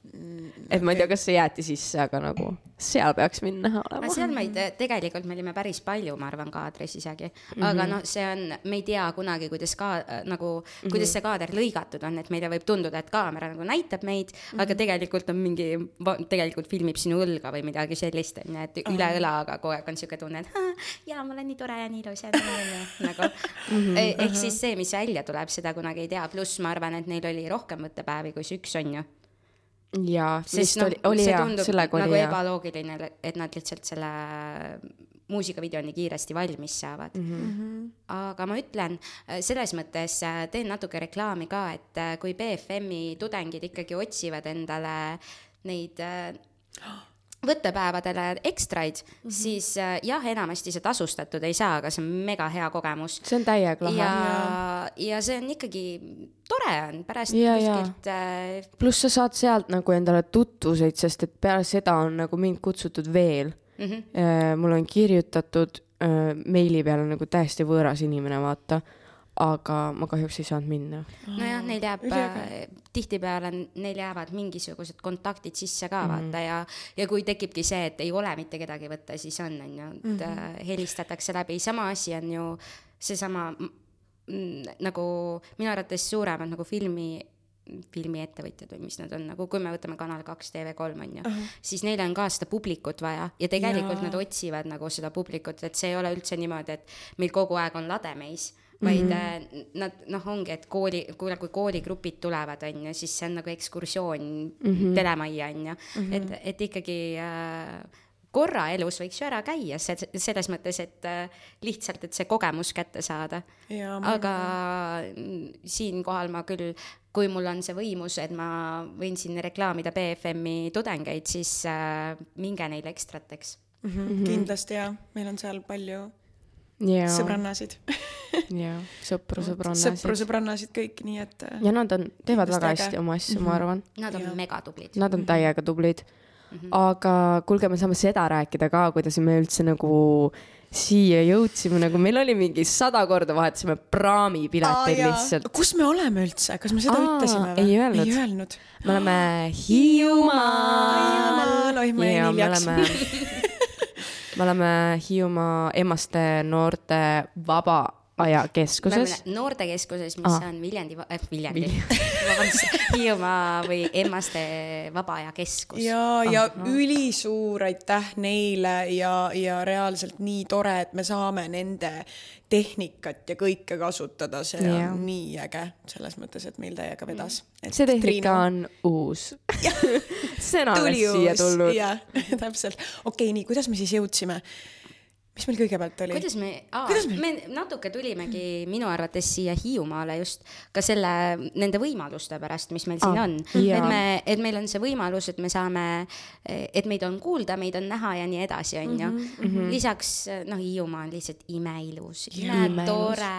et ma ei tea, kas see jäeti sisse, aga nagu seal peaks mind näha aga olema. seal meid, tegelikult me olime päris palju, ma arvan, kaadris isegi mm. -hmm. aga Mhm. noh, see on, me ei tea kunagi, kuidas ka äh, nagu mm, -hmm. Mhm. kuidas see kaader lõigatud on, et meile võib tunduda, et kaamera nagu näitab meid mm, -hmm. aga tegelikult on mingi, tegelikult filmib sinu õlga või midagi sellist, on ju, et üle õla, aga kogu aeg on sihuke tunne, et "Aa, jaa, ma olen nii tore ja nii ilus ja nii, nii, nagu Mhm. eh, ehk siis see, mis välja tuleb, seda kunagi ei tea, pluss ma arvan, et neil oli rohkem võttepäevi kui see üks, on ju jaa, sest noh oli, oli see tundub sellega nagu ebaloogiline, et nad lihtsalt selle muusikavideo nii kiiresti valmis saavad mm. -hmm. aga ma ütlen äh, selles mõttes äh, teen natuke reklaami ka, et äh, kui BFM-i tudengid ikkagi otsivad endale neid võttepäevadele ekstraid mm, -hmm. siis äh, jah, enamasti see tasustatud ei saa, aga see on mega hea kogemus. see on täiega lahe. ja, ja see on ikkagi tore on pärast Ja, ja. kuskilt äh, pluss sa saad sealt nagu endale tutvuseid, sest et peale seda on nagu mind kutsutud veel mm. -hmm. mul on kirjutatud äh, meili peale nagu täiesti võõras inimene, vaata. Aga ma kahjuks ei saanud minna. nojah, neil jääb äh, tihtipeale, neil jäävad mingisugused kontaktid sisse ka Mhm. vaata ja, ja kui tekibki see, et ei ole mitte kedagi võtta, siis on, on ju, et Mhm. äh, helistatakse läbi, sama asi on ju seesama mm, nagu minu arvates suuremad nagu filmi filmiettevõtjad või mis nad on, nagu kui me võtame Kanal kaks, TV3 on ju uh, -huh. siis neil on ka seda publikut vaja ja tegelikult Jaa. nad otsivad nagu seda publikut, et see ei ole üldse niimoodi, et meil kogu aeg on lademeis vaid mm -hmm. nad noh, ongi, et kooli, kuule, kui kooligrupid tulevad, on ju, siis see on nagu ekskursioon mm -hmm. telemajja, on ju mm, -hmm. et, et ikkagi äh, korra elus võiks ju ära käia, selles mõttes, et äh, lihtsalt, et see kogemus kätte saada. aga siinkohal ma küll, kui mul on see võimus, et ma võin siin reklaamida BFM-i tudengeid, siis äh, minge neile ekstrateks mm. -hmm. kindlasti jaa, meil on seal palju yeah. sõbrannasid jah, sõpru, sõbrannasid. sõpru, sõbrannasid kõik, nii et. Äh, ja nad on, teevad väga hästi äge. oma asju mm, -hmm. ma mhm. arvan. Nad on megatublid. Nad on täiega tublid mm. -hmm. aga kuulge, me saame seda rääkida ka, kuidas me üldse nagu siia jõudsime, nagu meil oli mingi sada korda vahetasime praamipileteid lihtsalt. kus me oleme üldse, kas me seda Aa, ütlesime või? ei öelnud, ei öelnud.. me oleme Hiiumaal. oi, ma jäin hiljaks me oleme Hiiumaa Emmaste noorte vaba ajakeskuses. noortekeskuses, mis ah. on Viljandi äh,, Viljandi vabandust, Hiiumaa või Emmaste Vaba Aja Keskus. ja ah,, ja ülisuur aitäh neile ja, ja reaalselt nii tore, et me saame nende tehnikat ja kõike kasutada, see ja. on nii äge selles mõttes, et meil täiega vedas. see tehnika Triinu... on uus see on alles siia tulnud. jah, täpselt. okei okay,, nii, kuidas me siis jõudsime? Mis meil kõigepealt oli? kuidas me, me... me natuke tulimegi minu arvates siia Hiiumaale just ka selle, nende võimaluste pärast, mis meil siin ah, on. et me, et meil on see võimalus, et me saame, et meid on kuulda, meid on näha ja nii edasi, on ju. Mhm, mhm. lisaks noh, Hiiumaa on lihtsalt imeilus, imetore.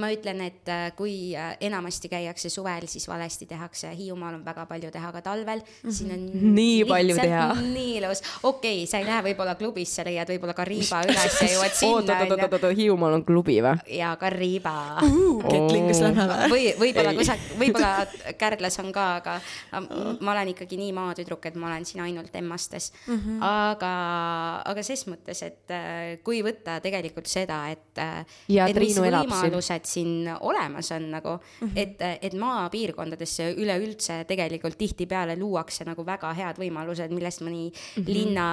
ma ütlen, et äh, kui äh, enamasti käiakse suvel, siis valesti tehakse, Hiiumaal on väga palju teha ka talvel mm, -hmm. siin on nii palju teha. nii ilus, okei okay,, sa ei lähe võib-olla klubisse, leiad võib-olla ka riiba üles asja jõuad sinna. oot, oot, oot, oot, Hiiumaal on klubi või? ja ka Riiba uh,. Ketlingas lähme või? või võib-olla kusak-, võib-olla Kärdlas on ka, aga ma olen ikkagi nii maatüdruk, et ma olen siin ainult Emmastes mm. -hmm. aga, aga ses mõttes, et äh, kui võtta tegelikult seda, et, äh, et mis võimalused siin olemas on nagu mm, -hmm. et, et maapiirkondadesse üleüldse tegelikult tihtipeale luuakse nagu väga head võimalused, millest mõni mm -hmm. linna,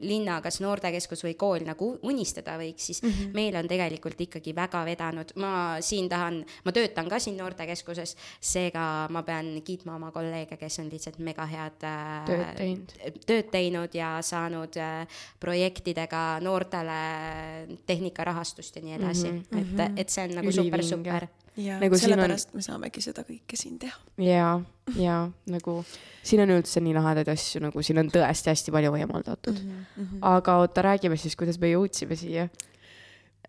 linna kas noortekeskus või kool nagu unistab unistada võiks, siis mm -hmm. meil on tegelikult ikkagi väga vedanud. ma siin tahan, ma töötan ka siin noortekeskuses, seega ma pean kiitma oma kolleege, kes on lihtsalt mega head äh, tööd teinud, tööd teinud ja saanud äh, projektidega noortele tehnikarahastust ja nii edasi mm, -hmm. et, mhm. et see on nagu super-super nagu sellepärast on... me saamegi seda kõike siin teha. ja, ja nagu siin on üldse nii lahedaid asju, nagu siin on tõesti hästi palju võimaldatud mm. -hmm. aga oota, räägime siis, kuidas me jõudsime siia.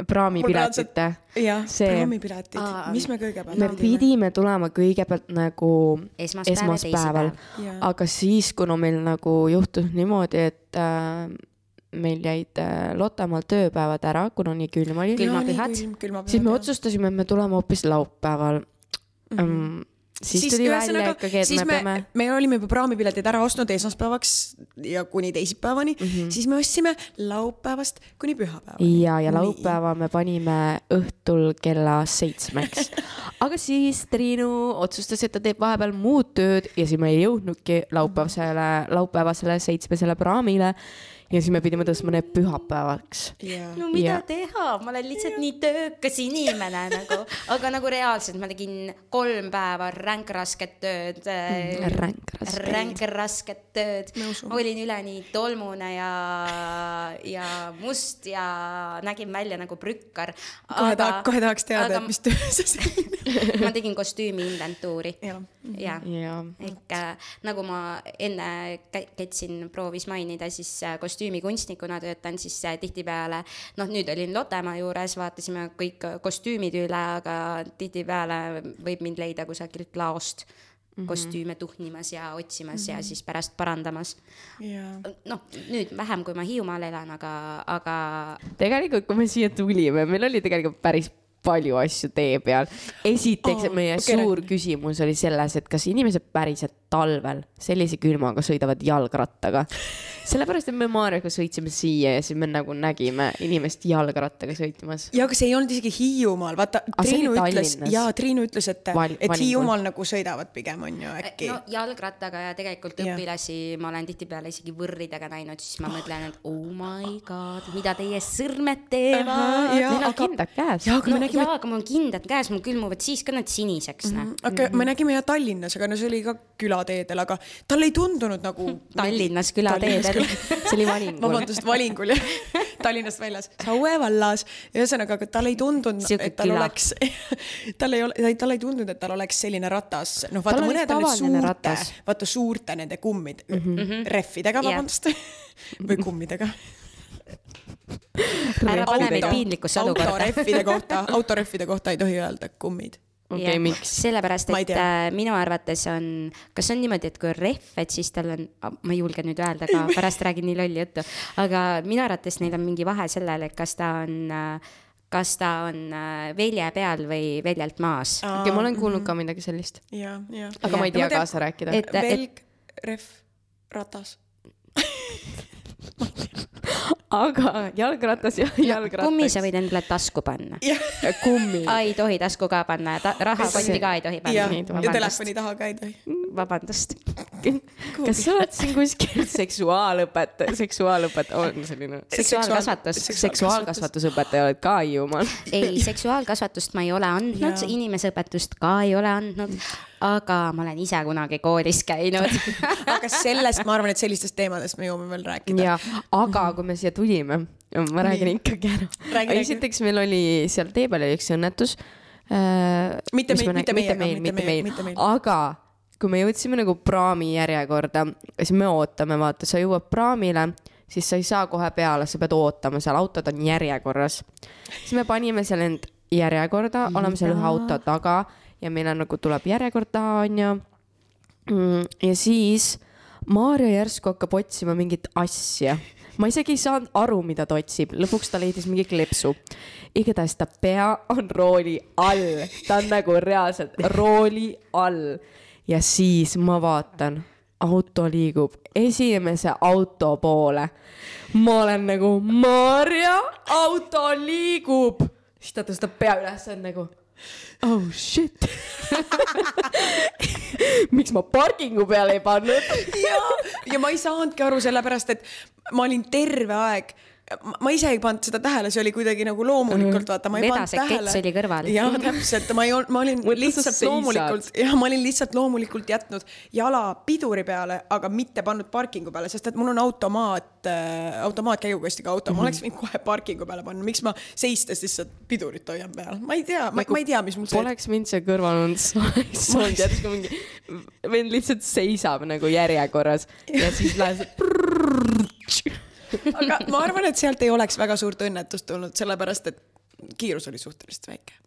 praamipiletite. jah see..., praamipiletid, mis me kõigepealt me pidime tulema kõigepealt nagu esmaspäeval, esmaspäeval., aga siis, kuna meil nagu juhtus niimoodi, et äh, meil jäid äh, Lottamaal tööpäevad ära, kuna nii külm oli. külmapühad. siis me otsustasime, et me tuleme hoopis laupäeval mm. -hmm siis, siis tuli välja ikkagi, et me, me peame. me olime juba praamipiletid ära ostnud esmaspäevaks ja kuni teisipäevani mm, -hmm. siis me ostsime laupäevast kuni pühapäevani. ja, ja laupäeva Nii. me panime õhtul kella seitsmeks aga siis Triinu otsustas, et ta teeb vahepeal muud tööd ja siis me ei jõudnudki laupäevasele, laupäevasele seitsmesele praamile ja siis me pidime tõstma need pühapäevaks yeah.. no mida ja. teha, ma olen lihtsalt nii töökas inimene nagu, aga nagu reaalselt ma tegin kolm päeva ränkrasket tööd mm,. ränkrasket. ränkrasket tööd. olin üleni tolmune ja, ja must ja nägin välja nagu prükkar. kohe aga, tahaks, kohe tahaks teada, et mis töö see selline ma tegin kostüümi inventuuri. ja, ja., ja. ehk äh, nagu ma enne Ketsin proovis mainida, siis äh, kostüümikunstnikuna töötan, siis äh, tihtipeale noh, nüüd olin Lottemaa juures, vaatasime kõik kostüümid üle, aga tihtipeale võib mind leida kusagilt laost Mm -hmm. kostüüme tuhnimas ja otsimas mm -hmm. ja mhm. siis pärast parandamas yeah.. noh, nüüd vähem, kui ma Hiiumaal elan, aga, aga. tegelikult, kui me siia tulime, meil oli tegelikult päris palju asju tee peal. esiteks oh, meie okay. suur küsimus oli selles, et kas inimesed päriselt talvel sellise külmaga sõidavad jalgrattaga sellepärast, et me Maarjaga sõitsime siia ja siis me nagu nägime inimest jalgrattaga sõitmas. ja aga see ei olnud isegi Hiiumaal, vaata Ah, oli Triinu ütles, jaa, Triinu ütles, et et. Hiiumaal nagu sõidavad pigem on ju äkki no jalgrattaga ja tegelikult Jah. õpilasi ma olen tihtipeale isegi võrridega näinud, siis ma mõtlen, et oh my god, mida teie sõrmed teevad. Neil on aga- kindad käes. jaa, aga no me nägime jaa, aga mul on kindad käes, mul külmuvad siis ka need siniseks mm, -hmm. aga me nägime ja Tallinnas, aga no see oli ka külateedel, aga talle ei tundunud nagu Tallinnas külateedel. see oli valingul. vabandust, valingul jah, Tallinnast väljas, Saue vallas. ühesõnaga, aga talle ei tundunud, et tal küla. oleks, tal ei ole, talle ei tundunud, et tal oleks selline ratas, noh, vaata mõned on need suurte vaata suurte nende kummid mm, Mhm. -hmm. rehvidega, Jah. vabandust, või kummidega. ära pane meid piinlikusse olukorda. autorehvide kohta, autorehvide kohta ei tohi öelda kummid. Okei okay,, miks? sellepärast, et äh, minu arvates on, kas on niimoodi, et kui on rehv, et siis tal on, ma ei julge nüüd öelda ka, pärast räägin nii lolli juttu, aga minu arvates neil on mingi vahe sellel, et kas ta on, kas ta on äh, velje peal või veljelt maas. okei, ma olen kuulnud ka midagi sellist, ja, ja. aga ma ei tea kaasa rääkida. et, et velg, rehv, ratas. aga jalgratas ja jalgratas. kummi sa võid endale tasku panna. kummi. ei tohi tasku ka panna ja rahakotti ka ei tohi panna. ja telefoni taha ka ei tohi. vabandust. kas sa oled siin kuskil seksuaalõpet, seksuaalõpet, on selline? seksuaalkasvatus. seksuaalkasvatusõpetaja oled ka Hiiumaal. ei, seksuaalkasvatust ma ei ole andnud, inimeseõpetust ka ei ole andnud, aga ma olen ise kunagi koolis käinud. aga sellest ma arvan, et sellistest teemadest me jõuame veel rääkida. ja, aga kui me siia tulime, ma räägin ikkagi ära esiteks meil oli seal tee peal oli üks õnnetus. Mitte meil- mitte meiega, meil, mitte meil, mitte meil. aga kui me jõudsime nagu praami järjekorda, siis me ootame, vaata, sa jõuad praamile, siis sa ei saa kohe peale, sa pead ootama seal, autod on järjekorras. siis me panime seal end järjekorda, oleme seal ühe auto taga ja meil on nagu tuleb järjekord taha, onju. ja siis Maarja järsku hakkab otsima mingit asja. ma isegi ei saanud aru, mida ta otsib, lõpuks ta leidis mingi kleepsu. igatahes ta pea on rooli all, ta on nagu reaalselt rooli all ja siis ma vaatan, auto liigub esimese auto poole. ma olen nagu Maarja, auto liigub, siis ta tõstab pea üles, on nagu oh shit. miks ma parkingu peale ei pannud? ja, ja ma ei saanudki aru, sellepärast et ma olin terve aeg ma ise ei pannud seda tähele, see oli kuidagi nagu loomulikult, vaata, ma ei pannud Vedased tähele. oli kõrval. jah, täpselt, ma ei olnud, ma olin lihtsalt loomulikult, jah, ma olin lihtsalt loomulikult jätnud jala piduri peale, aga mitte pannud parkingu peale, sest et mul on automaat äh,, automaatkäigukastiga auto, ma oleks võinud kohe parkingu peale panna, miks ma seistes lihtsalt pidurit hoian peal, ma ei tea, ma, ma ei tea, mis mul see. Poleks mind seal kõrval olnud, siis ma oleks olnud järsku mingi, vend lihtsalt seisab nagu järjekorras ja siis läheb. aga ma arvan, et sealt ei oleks väga suurt õnnetust tulnud, sellepärast et kiirus oli suhteliselt väike.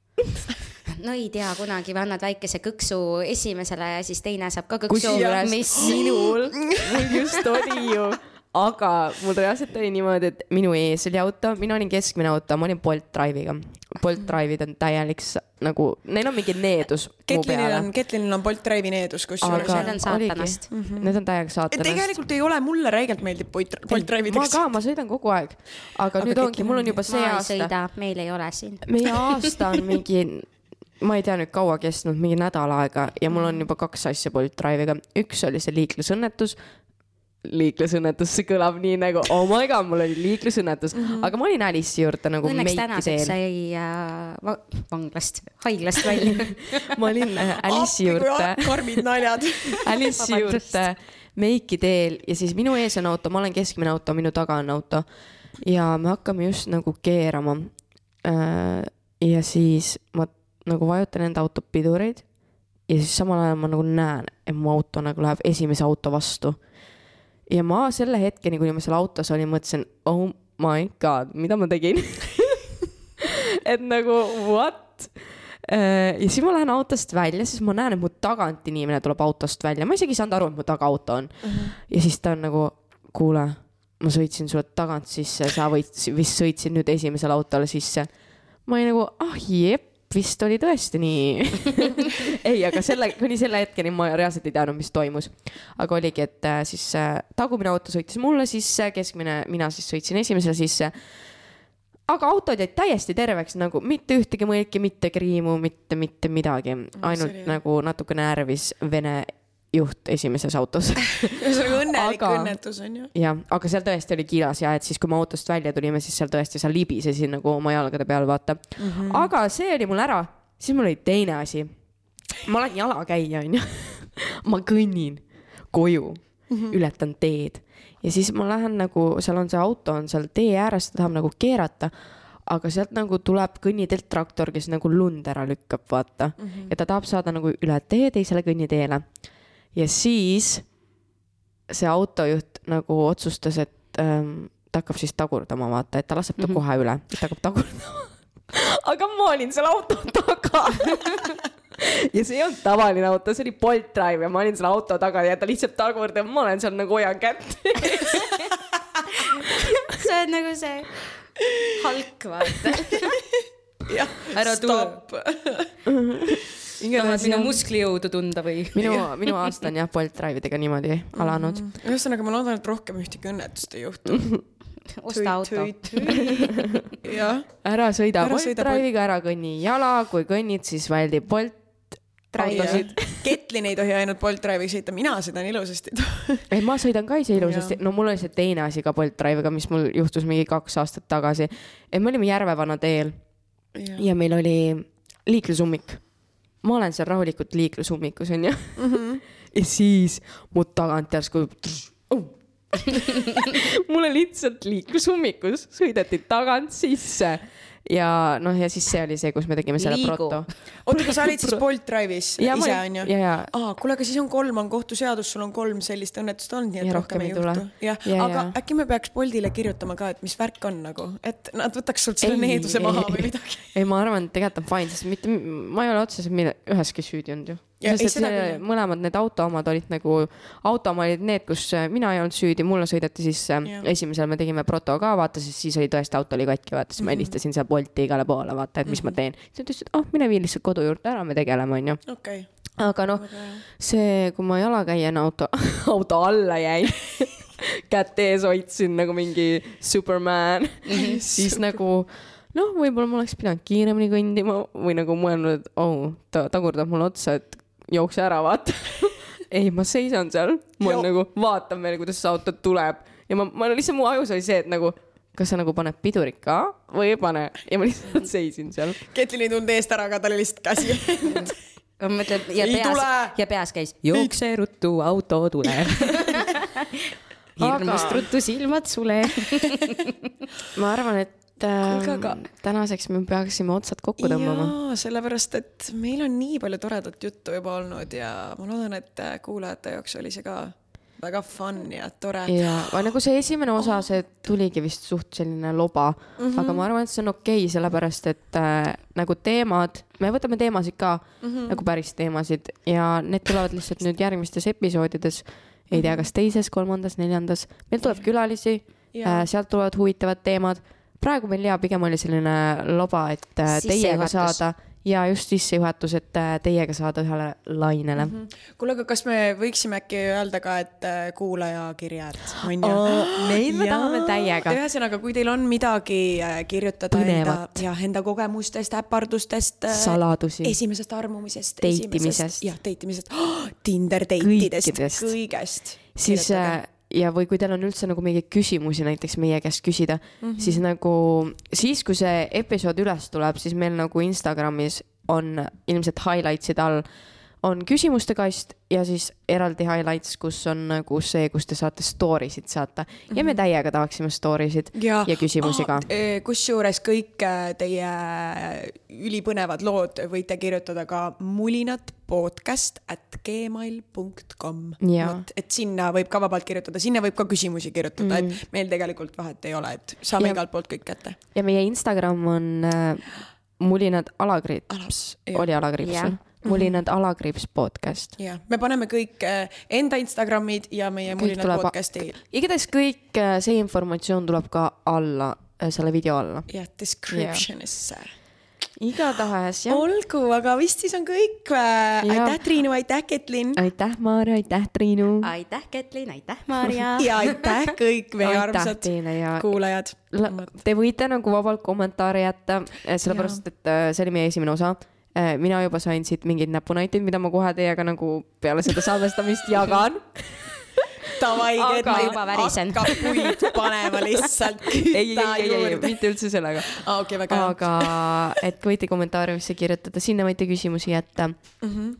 no ei tea, kunagi või annad väikese kõksu esimesele ja siis teine saab ka kõksu, kusjuures minul, mul just oli ju, aga mul reaalselt oli niimoodi, et minu ees oli auto, mina olin keskmine auto, ma olin Bolt Drive'iga. Bolt Drive'id on täielik nagu, neil on mingi needus mu Ketlinil on, Ketlinil on Bolt Drive'i needus, kusjuures Need on saatanast. oligi, need on täiega et saatanast. tegelikult ei ole, mulle räigelt meeldib Bolt, Bolt ma Drive'ideks. ka, ma sõidan kogu aeg, aga nüüd ongi, mul on juba see ma ei aasta, sõida, meil ei ole siin. meie aasta on mingi, ma ei tea nüüd kaua kestnud, mingi nädal aega ja mul on juba kaks asja Bolt Drive'iga, üks oli see liiklusõnnetus liiklusõnnetus, see kõlab nii nagu oh my god, mul oli liiklusõnnetus mm, -hmm. aga ma olin Alice'i juurde nagu Õnneks meiki tänaseks sai äh, va vanglast, haiglast välja. ma olin äh, Alice'i juurde, karmid naljad. Alice'i juurde meiki teel ja siis minu ees on auto, ma olen keskmine auto, minu taga on auto ja me hakkame just nagu keerama. ja siis ma nagu vajutan enda auto pidureid ja siis samal ajal ma nagu näen, et mu auto nagu läheb esimese auto vastu. Ja ma selle hetkeni, kuni ma seal autos olin, mõtlesin, oh my god, mida ma tegin et nagu what? ja siis ma lähen autost välja, siis ma näen, et mu tagant inimene tuleb autost välja, ma isegi ei saanud aru, et mu tagaauto on uh. -huh. ja siis ta on nagu, kuule, ma sõitsin sulle tagant sisse, sa võid, vist sõitsid nüüd esimesele autole sisse. ma olin nagu, ah jep, vist oli tõesti nii ei, aga selle, kuni selle hetkeni ma reaalselt ei teadnud, mis toimus. aga oligi, et äh, siis äh, tagumine auto sõitis mulle sisse, keskmine, mina siis sõitsin esimesele sisse. aga autod jäid täiesti terveks, nagu mitte ühtegi mõõki, mitte kriimu, mitte, mitte midagi, ainult oli- nagu natukene närvis Vene juht esimeses autos ühesõnaga õnnelik Aga- õnnetus on ju. jah, aga seal tõesti oli kilas ja et siis, kui me autost välja tulime, siis seal tõesti sa libisesid nagu oma jalgade peal, vaata mm. -hmm. aga see oli mul ära, siis mul oli teine asi. ma olen jalakäija, onju. ma kõnnin koju mm, -hmm. ületan teed ja siis ma lähen nagu, seal on see auto on seal tee ääres, ta tahab nagu keerata aga sealt nagu tuleb kõnniteelt traktor, kes nagu lund ära lükkab, vaata mm. -hmm. ja ta tahab saada nagu üle tee teisele kõnniteele. Ja siis see autojuht nagu otsustas, et ähm, ta hakkab siis tagurdama, vaata, et ta laseb ta mm -hmm. kohe üle, ta hakkab tagurdama. aga ma olin seal auto taga ja see ei olnud tavaline auto, see oli Bolt Drive ja ma olin selle auto taga ja ta lihtsalt tagurdab, ma olen seal nagu hoian kätt. see on nagu see halk, vaata. Ära tule. Tahad minu musklijõudu tunda või? minu, minu aasta on jah Bolt Drive idega niimoodi alanud. ühesõnaga, ma loodan, et rohkem ühtegi õnnetust ei juhtu. osta auto. ära sõida Ära Bolt Drive'iga, ära kõnni jala, kui kõnnid, siis väldi Bolt autosid. Ketlin ei tohi ainult Bolt Drive'i sõita, mina sõidan ilusasti. ei, ma sõidan ka ise ilusasti, no mul oli see teine asi ka Bolt Drive'iga, mis mul juhtus mingi kaks aastat tagasi. et me olime Järvevana teel ja meil oli liiklusummik. Ma olen seal rahulikult liiklusummikus onju mm. -hmm. ja siis mu tagant järsku oh. mulle lihtsalt liiklusummikus sõideti tagant sisse ja noh, ja siis see oli see, kus me tegime selle Liigu. proto. oota, aga sa olid siis Bolt Drive'is ise onju? aa, kuule, aga siis on kolm, on kohtuseadus, sul on kolm sellist õnnetust olnud, nii et Ja rohkem ei rohkem ei juhtu jah Ja-, aga ja. äkki me peaks Boltile kirjutama ka, et mis värk on nagu, et nad võtaks sult selle needuse maha või midagi. ei, ma arvan, et tegelikult on fine, sest mitte, ma ei ole otseselt mille, üheski süüdi olnud ju. Ja sest et seda küll. mõlemad need auto omad olid nagu, auto oma olid need, kus äh, mina ei olnud süüdi, mulle sõideti sisse. Esimesel me tegime proto ka, vaata, siis, siis oli tõesti auto oli katki, vaata, siis ma helistasin seal Bolti igale poole, vaata, et mis ma teen. siis nad ütlesid, ah, mine vii lihtsalt kodu juurde ära, me tegeleme, onju. okei, aga noh, see, kui ma jalakäijana auto, auto alla jäin, kätt ees hoidsin nagu mingi superman, siis nagu noh, võib-olla ma oleks pidanud kiiremini kõndima või nagu mõelnud, et oh, ta tagurdab mulle otsa, et jookse ära, vaata. ei, ma seisan seal, ma Jo- nagu vaatan veel, kuidas see auto tuleb ja ma, ma lihtsalt mu ajus oli see, et nagu kas sa nagu paned pidurit ka või ei pane ja ma lihtsalt seisin seal. Ketlin ei tulnud eest ära, aga tal oli lihtsalt käsi. ma mõtlen, ja Ei peas ja peas käis jookse ruttu, auto tuleb. hirmust Aga- ruttu silmad sule. ma arvan, et Kuulge, äh, aga- tänaseks me peaksime otsad kokku tõmbama. sellepärast et meil on nii palju toredat juttu juba olnud ja ma loodan, et äh, kuulajate jaoks oli see ka väga fun ja tore. ja, aga nagu see esimene osa, see tuligi vist suht selline loba mm, -hmm. aga ma arvan, et see on okei okay,, sellepärast et äh, nagu teemad, me võtame teemasid ka mm, -hmm. nagu päris teemasid ja need tulevad lihtsalt nüüd järgmistes episoodides. ei tea, kas teises, kolmandas, neljandas, meil tuleb külalisi äh,, sealt tulevad huvitavad teemad. Praegu meil ja pigem oli selline loba, et äh, teiega saada ja just sissejuhatus, et äh, teiega saada ühele lainele mm. -hmm. kuule, aga kas me võiksime äkki öelda ka, et äh, kuulajakirjad on ju Oo, neid me tahame täiega. ühesõnaga, kui teil on midagi kirjutada enda Põnevat., jah, enda kogemustest, äpardustest, Saladusi. esimesest armumisest, Deitimisest. jah, deitimisest oh, Tinder deitidest, Kõikidest. kõigest. siis äh, ja, või kui teil on üldse nagu mingeid küsimusi näiteks meie käest küsida mm, -hmm. siis nagu siis, kui see episood üles tuleb, siis meil nagu Instagramis on ilmselt highlights'id all on küsimuste kast ja siis eraldi highlights, kus on nagu see, kus te saate story sid saata mm -hmm. ja me täiega tahaksime story sid ja, ja küsimusi ka. kusjuures kõik äh, teie ülipõnevad lood võite kirjutada ka mulinat podcast at gmail.com. Jaa. et sinna võib ka vabalt kirjutada, sinna võib ka küsimusi kirjutada mm., et meil tegelikult vahet ei ole, et saame Ja- igalt poolt kõik kätte. ja meie Instagram on äh, mulinad alakriips Ala-, jah. oli alakriips või? mulinad alakriips podcast. jah, me paneme kõik äh, enda Instagramid ja meie Kõik mulinad podcast'i igatahes kõik äh, see informatsioon tuleb ka alla, selle video alla. jah, description'isse. Igatahes jah. olgu, aga vist siis on kõik. aitäh, Triinu, aitäh, Ketlin. aitäh, Maarja, aitäh, Triinu. aitäh, Ketlin, aitäh, Maarja. ja aitäh kõik meie armsad ja kuulajad. Te võite nagu vabalt kommentaare jätta, sellepärast et äh, see oli meie esimene osa. mina juba sain siit mingeid näpunäiteid, mida ma kohe teiega nagu peale seda salvestamist jagan. Davai, et Ma juba värisen. hakkab puid panema lihtsalt. ei, ei, ei, ei, mitte üldse sellega. aa, okei, väga aga et võite kommentaariumisse kirjutada, sinna võite küsimusi jätta mm. Mhm.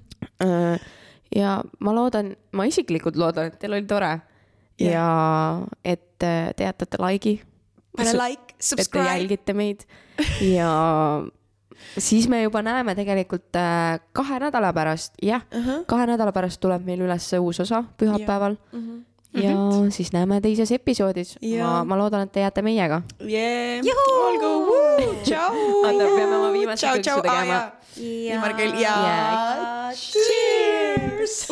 -hmm. ja ma loodan, ma isiklikult loodan, et teil oli tore Jah. ja et äh, te jätate like'i. pane like, et te subscribe. jälgite meid ja siis me juba näeme tegelikult äh, kahe nädala pärast, jah uh. -huh. kahe nädala pärast tuleb meil üles uus osa pühapäeval ja, Mhm. ja siis näeme teises episoodis. Ja. ma, ma loodan, et te jääte meiega. Yeah. olgu, tšau. Oota, peame oma viimase Tšau, kõksu tšau. Aa, tegema. viimane küll ja Ja- cheers.